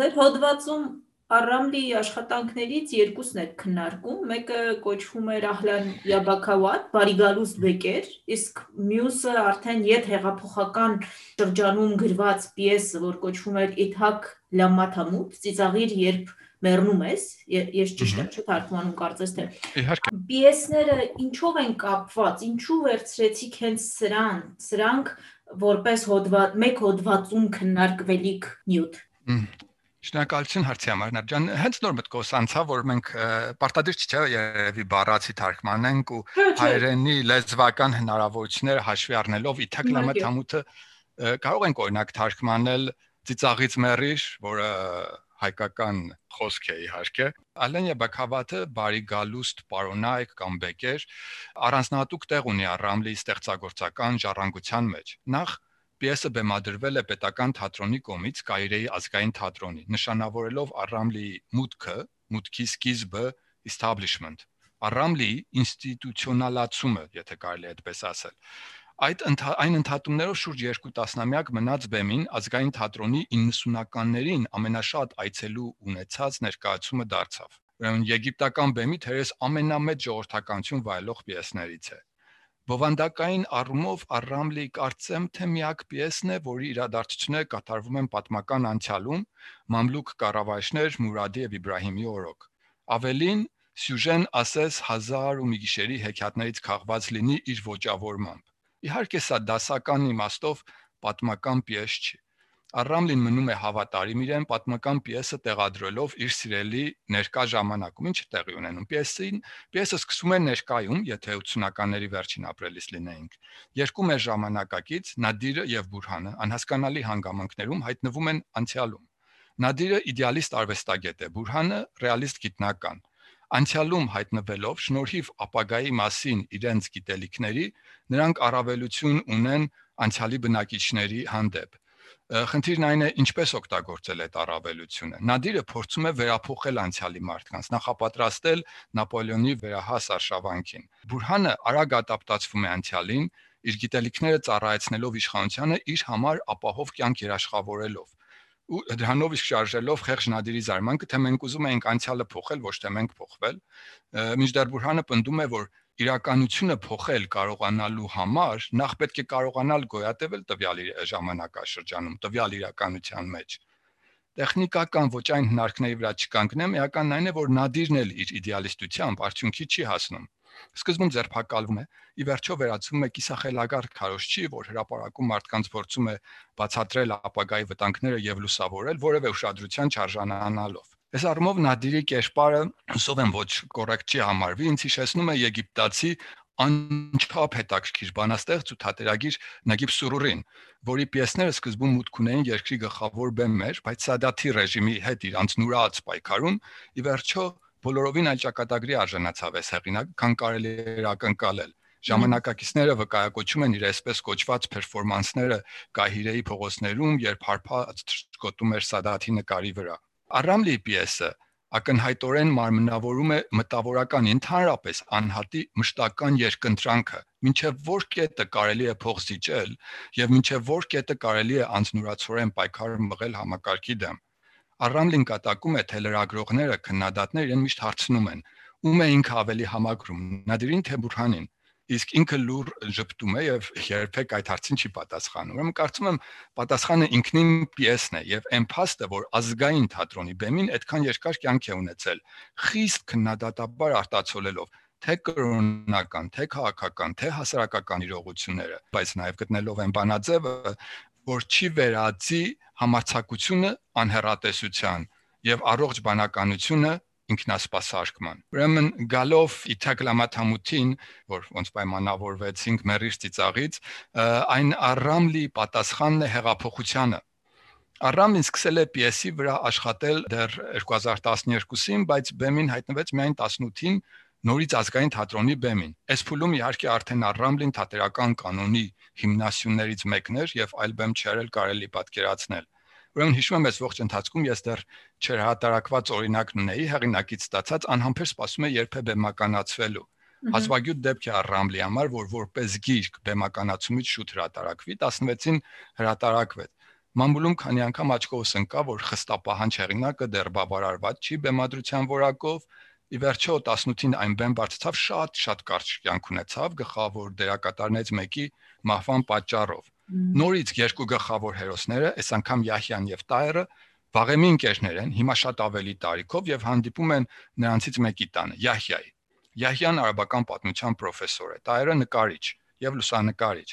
Ձեր հոդվածում Արամլի աշխատանքներից երկուսն եք քննարկում, մեկը կոչվում էր Ահլան Յաբակավատ, Բարիգալուս Բեկեր, իսկ մյուսը արդեն ետ հեղափոխական շրջանում գրված պիեսը, որ կոչվում էր Իթակ Լամաթամուտ, ծիծաղիր երբ մեռնում ես, ես ճիշտ եմ չէ թարգմանում կարծես թե։ Իհարկե։ Պիեսները ինչով են կապված, ինչու վերցրեցիք հենց սրան, սրանք որպես հոդված, մեկ հոդվածում քննարկվելիք նյութ։ Շնորհակալություն հարցի համար, Նարջան։ Հենց նոր մտքոս անցա, որ մենք պարտադիր չէ երևի բառացի թարգմանենք ու հայերենի լեզվական հնարավորությունները հաշվի առնելով իթակլամը թամութը կարող ենք օրինակ թարգմանել ծիծաղից մեռիր, որը հայկական խոսք է իհարկե Ալենիա Բակավատը բարի գալուստ պարոնայք կամ բեկեր առանձնահատուկ տեղ ունի Ռամլի ստեղծագործական ժառանգության մեջ նախ Պիեսը բեմադրվել է պետական թատրոնի կողմից Կայրեի ազգային թատրոնի, նշանավորելով Արամլիի մուտքը, մուտքի սկիզբը establishment, Արամլիի ինստիտուցիոնալացումը, եթե կարելի է այդպես ասել։ Այդ այն ընդհատումներով շուրջ 2 տասնամյակ մնաց բեմին ազգային թատրոնի 90-ականներին ամենաշատ այցելու ունեցած ներկայացումը դարձավ։ Ուրեմն եգիպտական բեմի թերես ամենամեծ ժողովրդականություն վայելող պիեսներից է։ Բովանդակային առումով Արամլի կարծեմ թե միակ պիեսն է, որի իրադարձությունները կատարվում են պատմական անցյալում, մամլուք կառավարիչներ Մուրադի եւ Իբրահիմի օրոք։ Ավելին, սյուժեն ասես 1000 ու մի գիշերի հեքիաթներից քաղված լինի իր ոճավորմամբ Իհարկե սա դասական իմաստով պատմական պիես չի։ Արամլին մնում է հավատարիմ իրեն պատմական պիեսը տեղադրելով իր սիրելի ներկա ժամանակում, ինչ տեղի ունենում պիեսին, պիեսը սկսում է ներկայում, եթե 80-ականների վերջին ապրելիս լինեինք։ Երկու մեր ժամանակակից Նադիրը եւ Բուրհանը անհասկանալի հանգամանքներում հայտնվում են անցյալում։ Նադիրը իդեալիստ արվեստագետ է, Բուրհանը ռեալիստ գիտնական անցյալում հայտնվելով շնորհիվ ապագայի մասին իրենց գիտելիքների նրանք առավելություն ունեն անցյալի բնակիչների հանդեպ Խնդիրն այն է, ինչպես օգտագործել այդ առավելությունը։ Նադիրը փորձում է վերափոխել անցյալի մարդկանց, նախապատրաստել Նապոլեոնի վերահաս արշավանքին։ Բուրհանը արագ ադապտացվում է անցյալին, իր գիտելիքները ծառայեցնելով իշխանությանը իր համար ապահով կյանք երաշխավորելով ու դրանով իսկ շարժելով խեղճ նադիրի զարմանքը, թե մենք ուզում ենք անցյալը փոխել, ոչ թե մենք փոխվել։ Միջդեռ Բուրհանը պնդում է, որ իրականությունը փոխել կարողանալու համար նախ պետք է կարողանալ գոյատևել տվյալ ժամանակաշրջանում, տվյալ իրականության մեջ։ Տեխնիկական ոչ այն հնարքների վրա չկանգնեմ, էականն այն է, որ նադիրն էլ իր իդեալիստությամբ արդյունքի չի հասնում։ Սկզբում ձերբակալվում է, ի վերջո վերածվում է կիսախելագար քարոշչի, որ հրաապարակում մարդկանց փորձում է բացատրել ապագայի վտանգները եւ լուսավորել որևէ ուշադրության չարժանանալով։ Այս առումով Նադիրի կերպարը ուսով եմ ոչ կոռեկտ չի համարվի, ինձ հիշեցնում է եգիպտացի անչափ հետաքրքիր բանաստեղծ ու թատերագիր Նագիբ Սուրուրին, որի պիեսները սկզբում մուտք ունեին երկրի գլխավոր բեմեր, բայց Սադաթի ռեժիմի հետ իրանց նուրաց պայքարում ի վերջո բոլորովին այլ ճակատագրի արժանացավ այս հեղինակ, քան կարելի էր ակնկալել։ Ժամանակակիցները վկայակոչում են իր այսպես կոչված պերֆորմանսները Կահիրեի փողոցներում, երբ հարփած գոտում էր Սադաթի նկարի վրա։ Արամլի պիեսը ակնհայտորեն մարմնավորում է մտավորական ընդհանրապես անհատի մշտական երկընտրանքը, ինչև որ կետը կարելի է փող զիջել եւ ինչև որ կետը կարելի է անznուրացորեն պայքար մղել համակարգի դեմ։ Արամլին կատակում է թե լրագրողները քննադատներ իրեն միշտ հարցնում են. ում է ինքը ավելի համակրում՝ Նադիրին թե Բուրհանին իսկ ինքը լուր ճպտում է եւ երբեք այդ հարցին չի պատասխանում։ Ուրեմն կարծում եմ պատասխանը ինքնին պիեսն է եւ այն փաստը, որ ազգային թատրոնի բեմին այդքան երկար կյանք է ունեցել, խիստ քննադատաբար արտացոլելով թե կրոնական, թե քաղաքական, թե հասարակական իրողությունները, բայց նաև գտնելով այն բանաձևը, որ չի վերածի համարցակությունը անհերատեսության եւ առողջ բանականությունը ինքնասպասարկման։ Ուրեմն գալով իթակլամաթամուտին, որ ոնց պայմանավորվեցինք մերիր ծիծաղից, այն առամլի պատասխանն է հեղափոխությանը։ Արամին սկսել է պիեսի վրա աշխատել դեռ 2012-ին, բայց բեմին հայտնվեց միայն 18-ին նորից ազգային թատրոնի բեմին։ Այս փուլում իհարկե արդեն Արամլին թատերական կանոնի հիմնասյուններից մեկն էր եւ այլ բեմ չերել կարելի պատկերացնել։ Ուրեմն հիշում եմ, այս ողջ ընթացքում ես դեռ չհրատարակված օրինակն ունեի, հեղինակից ստացած անհամբեր սպասում է երբ է բեմականացվելու։ Հազվագյուտ դեպք է Ռամլի համար, որ որպես գիրք բեմականացումից շուտ հրատարակվի, 16-ին հրատարակվեց։ Մամուլում քանի անգամ աչքովս ընկա, որ խստապահանջ հեղինակը դեռ բավարարված չի բեմադրության որակով, ի վերջո 18-ին այն բեմ բարձրացավ շատ շատ կարճ կյանք ունեցավ գլխավոր դերակատարներից մեկի մահվան պատճառով Նորից երկու գլխավոր հերոսները, այս անգամ Յահյան եւ Տայրը, վաղեմի ընկերներ են, հիմա շատ ավելի տարիքով եւ հանդիպում են նրանցից մեկի տանը, Յահյայի։ Յահյան արաբական պատմության պրոֆեսոր է, Տայրը նկարիչ եւ լուսանկարիչ։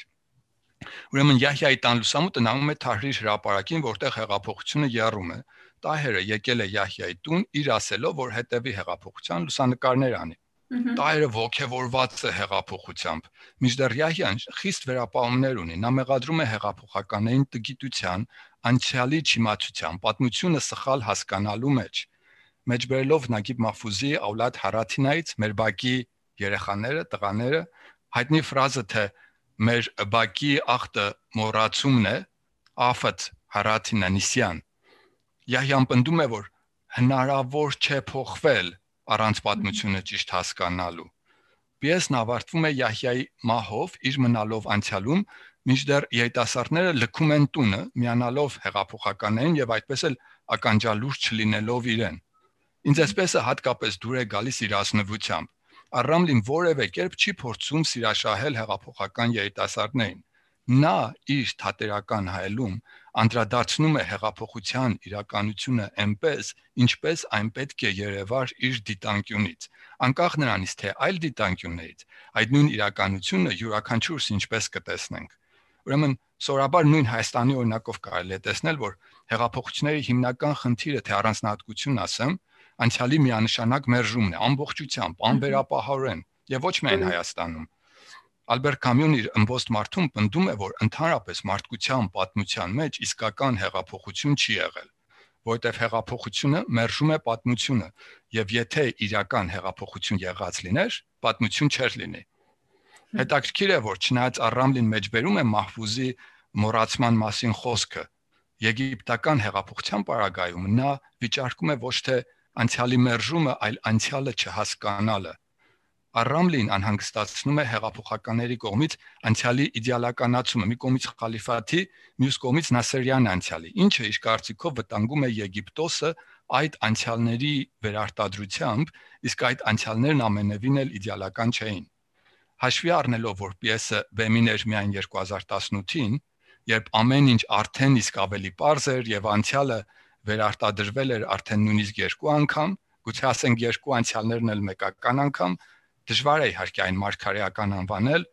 Ուրեմն Յահյայի տան լուսամուտը նայում է Թահրիր հրապարակին, որտեղ հեղափոխությունը եռում է։ Տահերը եկել է Յահյայի տուն իր ասելով, որ հետևի հեղափոխության լուսանկարներ անի։ Տայրը ողքեվորված է հեղափոխությամբ։ Միջդեռ Յահյան խիստ վերապահումներ ունի։ Նա մեղադրում է հեղափոխականներին տգիտության, անցյալի չիմացության, պատմությունը սխալ հասկանալու մեջ։ Մեջբերելով Նագիբ Մահֆուզի Աուլադ Հարաթինայից մեր բակի երեխաները, տղաները հայտնի ֆրազը թե մեր բակի ախտը մոռացումն է, աֆտ Հարաթինանիսյան։ Յահյան պնդում է, որ հնարավոր չէ փոխվել առանց պատմությունը ճիշտ հասկանալու։ Պիեսն ավարտվում է Յահյայի մահով, իր մնալով անցյալում, մինչդեռ երիտասարդները լքում են տունը, միանալով հեղափոխականներին եւ այդպես էլ ականջալուրջ չլինելով իրեն։ Ինձ այսպես է հատկապես դուր է գալիս իր ասնվությամբ։ Արամլին որևէ կերպ չի փորձում սիրաշահել հեղափոխական երիտասարդներին նա իր թատերական հայելում անդրադարձնում է հեղափոխության իրականությունը այնպես, ինչպես այն պետք է երևար իր դիտանկյունից, անկախ նրանից թե այլ դիտանկյուններից այդ նույն իրականությունը յուրաքանչյուրս ինչպես կտեսնենք։ Ուրեմն սորաբար նույն Հայաստանի օրինակով կարելի է տեսնել, որ հեղափոխությունների հիմնական խնդիրը թե առանձնահատկություն ասեմ, անցյալի միանշանակ մերժումն է, ամբողջությամբ, անվերապահորեն եւ ոչ միայն Հայաստանում Ալբերտ Կամյուն իր ըմբոստ մարդում պնդում է, որ ընդհանրապես մարդկության պատմության մեջ իսկական հեղափոխություն չի եղել, որտեղ հեղափոխությունը մերժում է պատմությունը, եւ եթե իրական հեղափոխություն եղած լիներ, պատմություն չէր լինի։ Հետաքրքիր է, որ չնայած Արամլին մեջբերում է Մահֆուզի մոռացման մասին խոսքը, Եգիպտական հեղափոխության պարագայում նա վիճարկում է ոչ թե անցյալի մերժումը, այլ անցյալը չհասկանալը։ Արամլին անհանգստացնում է հեղափոխականների կողմից անցյալի իդեալականացումը, մի կողմից խալիֆաթի, մյուս կողմից Նասերյան անցյալի, ինչը իր կարծիքով վտանգում է Եգիպտոսը այդ անցյալների վերարտադրությամբ, իսկ այդ անցյալներն ամենևին էլ իդեալական չէին։ Հաշվի առնելով, որ պիեսը բեմին էր միայն 2018-ին, երբ ամեն ինչ արդեն իսկ ավելի པարզ էր եւ անցյալը վերարտադրվել էր արդեն նույնիսկ երկու անգամ, գուցե ասենք երկու անցյալներն էլ մեկական անգամ, դժվար է իհարկե այն մարգարեական անվանել,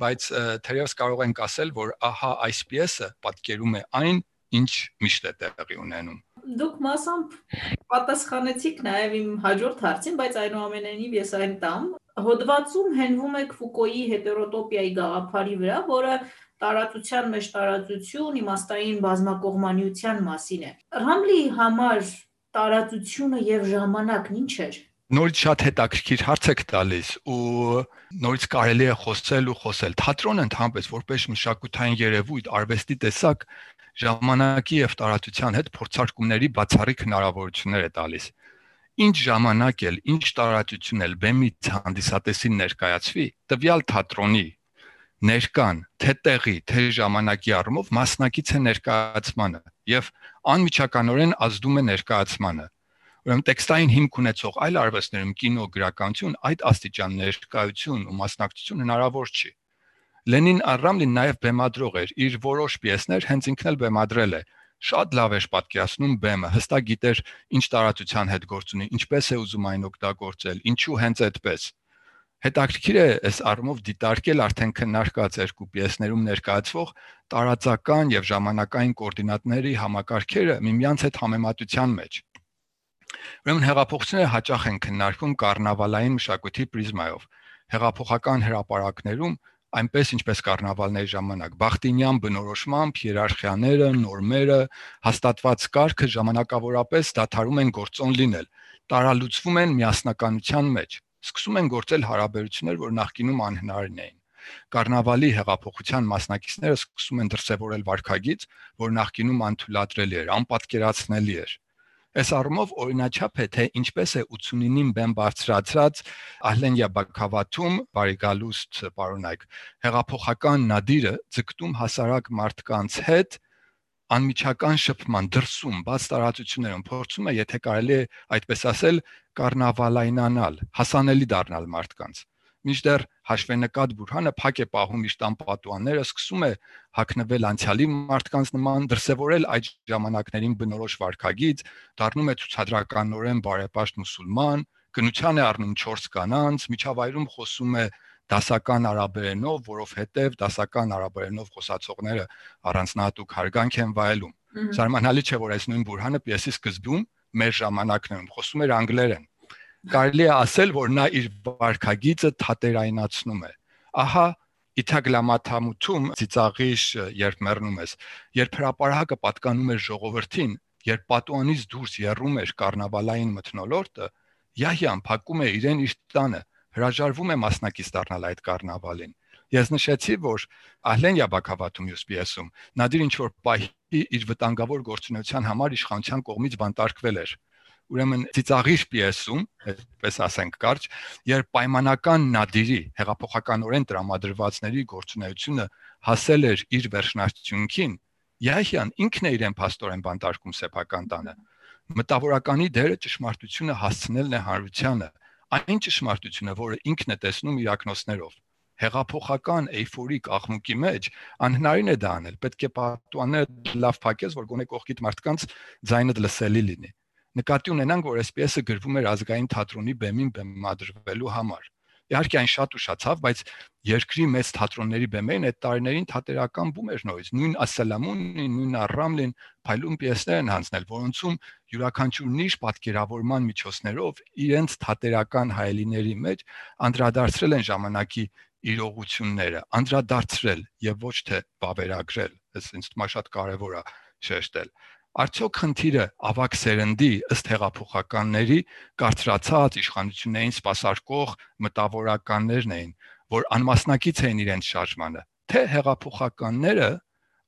բայց թերևս կարող ենք ասել, որ ահա այս պիեսը պատկերում է այն, ինչ միշտ է տեղի ունենում։ Դուք մասամբ պատասխանեցիք նաև իմ հաջորդ հարցին, բայց այնուամենայնիվ ես այն տամ։ Հոդվածում հենվում եք Ֆուկոյի հետերոտոպիայի գաղափարի վրա, որը տարածության մեջ տարածություն, իմաստային բազմակողմանիության մասին է։ Ռամլի համար տարածությունը եւ ժամանակն ինչ էր։ Նորից շատ հետաքրքիր հարց եք տալիս ու նորից կարելի է խոսել ու խոսել։ Թատրոնը ընդհանրապես որպես մշակութային երևույթ, արվեստի տեսակ ժամանակի եւ տարածության հետ փորձարկումների բացառիկ հնարավորություններ է տալիս։ Ինչ ժամանակ էլ, ինչ տարածություն էլ բեմից հանդիսատեսին ներկայացվի, տվյալ թատրոնի ներկան, թե տեղի, թե ժամանակի առումով մասնակից է ներկայացմանը եւ անմիջականորեն ազդում է ներկայացմանը։ Ուրեմն տեքստային հիմք ունեցող այլ արվեստներում կինո, գրականություն այդ աստիճան ներկայություն ու մասնակցություն հնարավոր չի։ Լենին Արամլին նաև բեմադրող էր, իր որոշ պիեսներ հենց ինքն էլ բեմադրել է։ Շատ լավ էր պատկերացնում բեմը, հստակ գիտեր ինչ տարածության հետ գործ ունի, ինչպես է ուզում այն օգտագործել, ինչու հենց այդպես Հետաքրքիր է այս առումով դիտարկել արդեն քննարկած երկու պիեսներում ներկայացվող տարածական եւ ժամանակային կոորդինատների համակարգերը միմյանց հետ համեմատության մեջ։ Ուրեմն հեղափոխությունները հաճախ են քննարկվում կառնավալային մշակույթի պրիզմայով։ Հեղափոխական հրապարակներում այնպես ինչպես կառնավալների ժամանակ Բախտինյան բնորոշմամբ հիերարխիաները, նորմերը, հաստատված կարգը ժամանակավորապես դադարում են գործոն լինել, տարալուծվում են միասնականության մեջ սկսում են գործել հարաբերություններ, որ նախկինում անհնարին էին։ Կարնավալի հեղափոխության մասնակիցները սկսում են դրսևորել վարկագիծ, որ նախկինում անթույլատրելի էր, անպատկերացնելի էր։ Այս առումով օրինաչափ է թե ինչպես է 89-ին բեմ բարձրացած Ահլենյա Բակավաթում բարիգալուստ պարոնայք հեղափոխական նադիրը ձգտում հասարակ մարդկանց հետ անմիջական շփման դրսում բաց տարածություններում փորձում է, եթե կարելի է այդպես ասել, կարնավալայնանալ, հասանելի դառնալ մարդկանց։ Մինչդեռ հաշվենկատ Բուրհանը փակ է պահում իր տան պատուանները, սկսում է հակնվել անցյալի մարդկանց նման, դրսևորել այդ ժամանակներին բնորոշ վարքագիծ, դառնում է ցուցադրականորեն բարեպաշտ մուսուլման, կնության է առնում 4 կանանց, միջավայրում խոսում է դասական արաբերենով, որովհետև դասական արաբերենով խոսացողները առանձնահատուկ հարգանք են վայելում։ Զարմանալի չէ, որ այս նույն Բուրհանը պիեսի սկզբում մեր ժամանակներում խոսում էր անգլերեն։ Կարելի է ասել, որ նա իր վարքագիծը թատերայնացնում է։ Ահա Իթագլամաթամութում ծիծաղիշ երբ մեռնում ես, երբ հրաապարակը պատկանում էր ժողովրդին, երբ պատուանից դուրս երում էր կառնավալային մթնոլորտը, Յահյան փակում է իրեն իր տանը հրաժարվում է մասնակից դառնալ այդ կառնավալին։ Ես նշեցի, որ Ահլեն Յաբակավատում յուս պիեսում Նադիր ինչ որ պահի իր վտանգավոր գործունեության համար իշխանության կողմից բանտարկվել էր։ Ուրեմն ծիծաղիր պիեսում, այդպես ասենք կարճ, երբ պայմանական Նադիրի հեղափոխականորեն տրամադրվածների գործունեությունը հասել էր իր վերջնաշրջությունին, Յահյան ինքն է իրեն փաստորեն բանտարկում սեփական տանը։ Մտավորականի դերը ճշմարտությունը հասցնելն է հանրությանը այն ճշմարտությունը, որը ինքն է տեսնում իր ակնոցներով։ Հեղափոխական էйֆորիկ աղմուկի մեջ անհնարին է դա անել։ Պետք է պատուանները լավ փակես, որ գոնե կողքիդ մարդկանց ձայնը լսելի լինի։ Նկատի ունենանք, որ այսպես գրվում էր ազգային թատրոնի բեմին բեմադրվելու համար։ Իհարկե այն շատ ուշացավ, բայց երկրի մեծ թատրոնների բեմերին այդ տարիներին թատերական բում էր նորից։ Նույն Ասելամունին, նույն Արամլին փայլուն պիեսներ են հանձնել, որոնցում յուրաքանչյուր նիշ պատկերավորման միջոցներով իրենց թատերական հայելիների մեջ անդրադարձրել են ժամանակի իրողությունները, անդրադարձրել եւ ոչ թե բավերագրել։ Այս ինձ թվում է շատ կարեւոր է շեշտել։ Արդյոք խնդիրը ավակ սերնդի ըստ հեղափոխականների կարծրացած իշխանություններին սпасարկող մտավորականներն էին, որ անմասնակից էին իրենց շարժմանը, թե հեղափոխականները,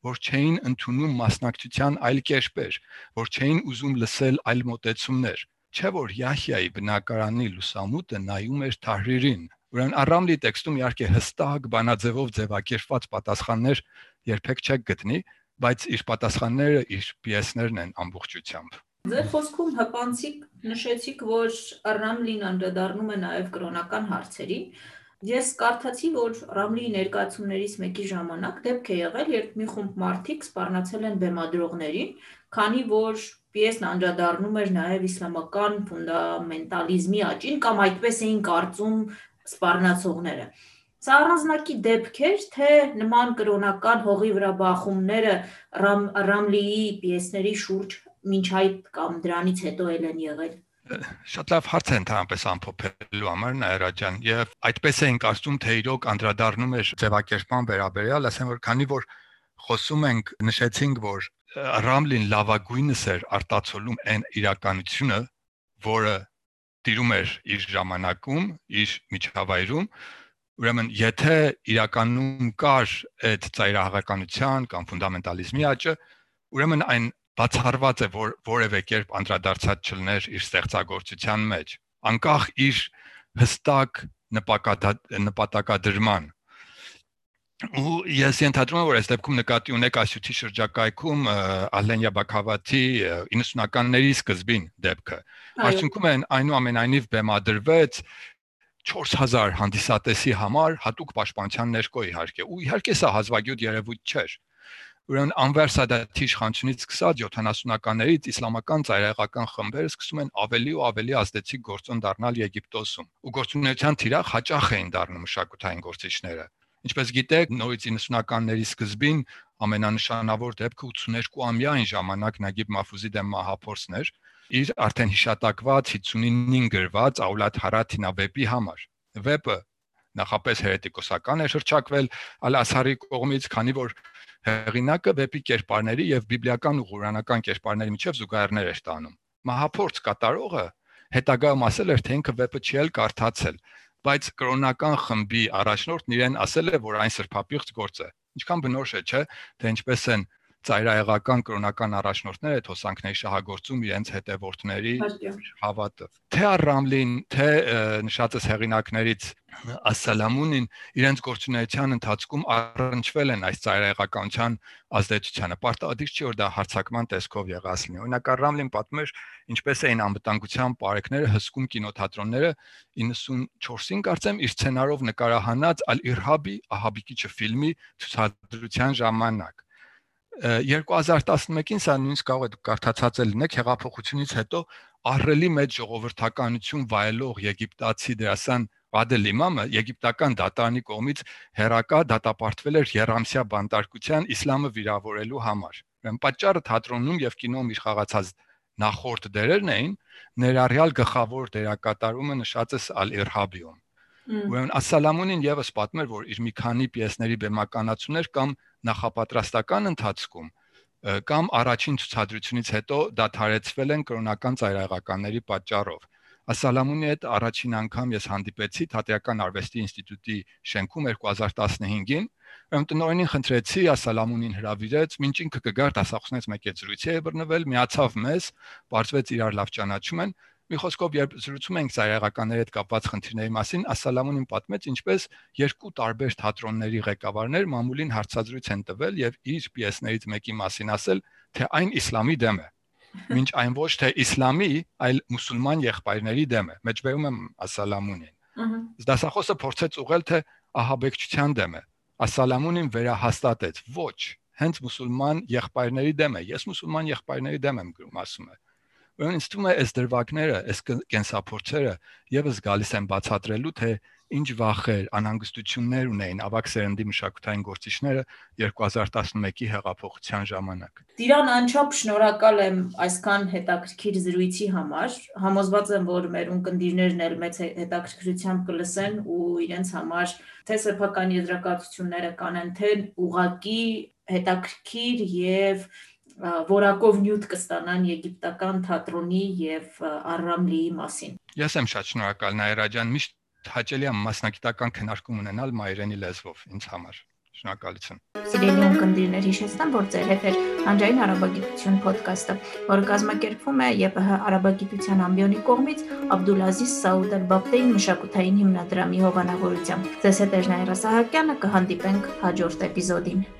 որ չէին ընդունում մասնակցության այլ կերպեր, որ չէին ուզում լսել այլ մտեցումներ, չէ որ Յահյայի բնակարանի լուսամուտը նայում էր Թահրիրին, որն Արամլի տեքստում իհարկե հստակ բանաձևով ձևակերպված պատասխաններ երբեք չեք գտնի, բայց իր պատասխանները իր պիեսներն են ամբողջությամբ։ Ձեր խոսքում հպանցիկ նշեցիք, որ Ռամլին անդրադառնում է նաև կրոնական հարցերին, Ես կարդացի, որ Ռամլիի ներկայացումներից մեկի ժամանակ դեպք է եղել, երբ մի խումբ մարդիկ սպառնացել են բեմադրողներին, քանի որ պիեսն անդրադառնում էր նաև իսլամական ֆունդամենտալիզմի աճին կամ այդպես էին կարծում սպառնացողները։ Սա առանձնակի դեպք էր, թե նման կրոնական հողի վրա բախումները Ռամ, Ռամլիի պիեսների շուրջ ոչ այդ կամ դրանից հետո էլ են եղել շատ լավ հարց է ընդհանրապես ամփոփելու համար Նաիրա ջան եւ այդպես էին կարծում թե իրոք անդրադառնում էր ձևակերպման վերաբերյալ ասեմ որ քանի որ խոսում ենք նշեցինք որ Ռամլին լավագույնս էր արտացոլում այն իրականությունը որը տիրում էր իր ժամանակում իր միջավայրում ուրեմն եթե իրականում կար այդ ծայրահեղականության կամ ֆունդամենտալիզմի աճը ուրեմն այն բացառված է որ որևէ կերպ անդրադարձած չլներ իր ստեղծագործության մեջ անկախ իր հստակ նպատակադրման ու ես ենթադրում եմ որ այս դեպքում նկատի ունեք ասյութի շրջակայքում Ալենյա Բաքավաթի 90-ականների սկզբին դեպքը արդյունքում են այնուամենայնիվ բեմադրվեց 4000 հանդիսատեսի համար հատուկ պաշտպանության ներկո իհարկե ու իհարկե սա հազվագյուտ երևույթ չէր Ուրեմն Անվեր Սադաթի իշխանությունից սկսած 70-ականներից իսլամական ծայրահեղական խմբերը սկսում են ավելի ու ավելի ազդեցիկ գործոն դառնալ Եգիպտոսում։ Ու գործունեության թիրախ հաճախ էին դառնում մշակութային գործիչները։ Ինչպես գիտեք, նորից 90-ականների սկզբին ամենանշանավոր դեպքը 82-ամյա այն ժամանակ Նագիբ Մաֆուզի դեմ մահափորձն էր, իր արդեն հիշատակված 59-ին գրված Աուլատ Հարաթինա վեպի համար։ Վեպը նախապես հերետիկոսական է շրջակվել Ալ-Ասարի կողմից, քանի որ հեղինակը վեպի կերպարների եւ բիբլիական ու ղուրանական կերպարների միջև զուգահեռներ էր տանում։ Մահափորձ կատարողը հետագայում ասել էր, թե ինքը վեպը չի էլ կարդացել, բայց կրոնական խմբի առաջնորդն իրեն ասել է, որ այն սրբապիղծ գործ է։ Ինչքան բնորոշ է, չէ, թե ինչպես են ծայրահեղական կրոնական առաջնորդները թոսանքների շահագործում իրենց հետևորդների հավատը։ Թե Ռամլին, թե նշածս հեղինակներից Ասալամունին իրենց գործունեության ընթացքում առնչվել են այս ծայրահեղականության ազդեցությանը։ Պարտադիր չի որ դա հարցակման տեսքով եղած լինի։ Օրինակ Ռամլին պատմում էր ինչպես էին անվտանգության բարեկները հսկում կինոթատրոնները 94-ին կարծեմ իր սցենարով նկարահանած Ալ-Իրհաբի ահաբիկիչը ֆիլմի ցուցադրության ժամանակ 2011-ին սա նույնիսկ կարող է կարդացած լինեք հեղափոխությունից հետո ահռելի մեծ ժողովրդականություն վայելող եգիպտացի դերասան Բադել Իմամը եգիպտական դատարանի կողմից հերակա դատապարտվել էր Երամսիա բանտարկության իսլամը վիրավորելու համար։ Ուրեմն պատճառը թատրոնում եւ կինոում իր խաղացած նախորդ դերերն էին ներառյալ գլխավոր դերակատարումը նշածս Ալ-Իրհաբիում։ Ուրեմն Ասալամունին եւս պատմեր, որ իր մի քանի պիեսների բեմականացումներ կամ նախապատրաստական ընթացքում կամ առաջին ցուցադրությունից հետո դադարեցվել են կրոնական ծայրահեղականների պատճառով։ Ասալամունի հետ առաջին անգամ ես հանդիպեցի Թատերական արվեստի ինստիտուտի շենքում 2015-ին, ում տնօրենին խնդրեցի Ասալամունին հրավիրեց, ինչ ինքը կգար դասախոսներից մեկի զրույցի է բռնվել, միացավ մեզ, բարձվեց իրար լավ ճանաչում են Մի խոսքով, երբ զրուցում ենք ծայրահեղականների հետ կապված խնդիրների մասին, Ասալամունին պատմեց, ինչպես երկու տարբեր թատրոնների ղեկավարներ մամուլին հարցազրույց են տվել եւ իր պիեսներից մեկի մասին ասել, թե այն իսլամի դեմ է։ Մինչ այն ոչ թե իսլամի, այլ մուսուլման եղբայրների դեմ է։ Մեջբերում եմ Ասալամունին։ Դասախոսը փորձեց ուղղել, թե ահաբեկչության դեմ է։ Ասալամունին վերահաստատեց. ոչ, հենց մուսուլման եղբայրների դեմ է։ Ես մուսուլման եղբայրների դեմ եմ գրում, ասում է։ ինձ թվում է այս դրվագները, այս կենսափորձերը եւս գալիս են բացատրելու թե ինչ վախեր, անհանգստություններ ունեին ավակ սերնդի մշակութային գործիչները 2011-ի հեղափոխության ժամանակ։ Տիրան անչափ շնորհակալ եմ այսքան հետաքրքիր զրույցի համար։ Համոզված եմ, որ մեր ունկնդիրներն էլ մեծ հետաքրքրությամբ կլսեն ու իրենց համար թե սեփական եզրակացությունները կանեն, թե ուղակի հետաքրքիր եւ որակով նյութ կստանան եգիպտական թատրոնի եւ Արամլիի մասին։ Ես եմ շատ շնորհակալ Նայրա ջան, միշտ հաճելի է մասնագիտական քննարկում ունենալ մայրենի լեզվով ինձ համար։ Շնորհակալություն։ Սիրելի ունկնդիրներ, հիշեցնեմ, որ ձեր հետ է Անջային արաբագիտություն ոդկասթը, որը կազմակերպվում է ԵՊՀ արաբագիտության ամբիոնի կողմից Աբդուլազիզ Սաուդ Ալ-Բաբտեին մշակութային հիմնադրամի հովանավորությամբ։ Ձեզ հետ է Ժնայրա Սահակյանը, կհանդիպենք հաջորդ էպիզոդին։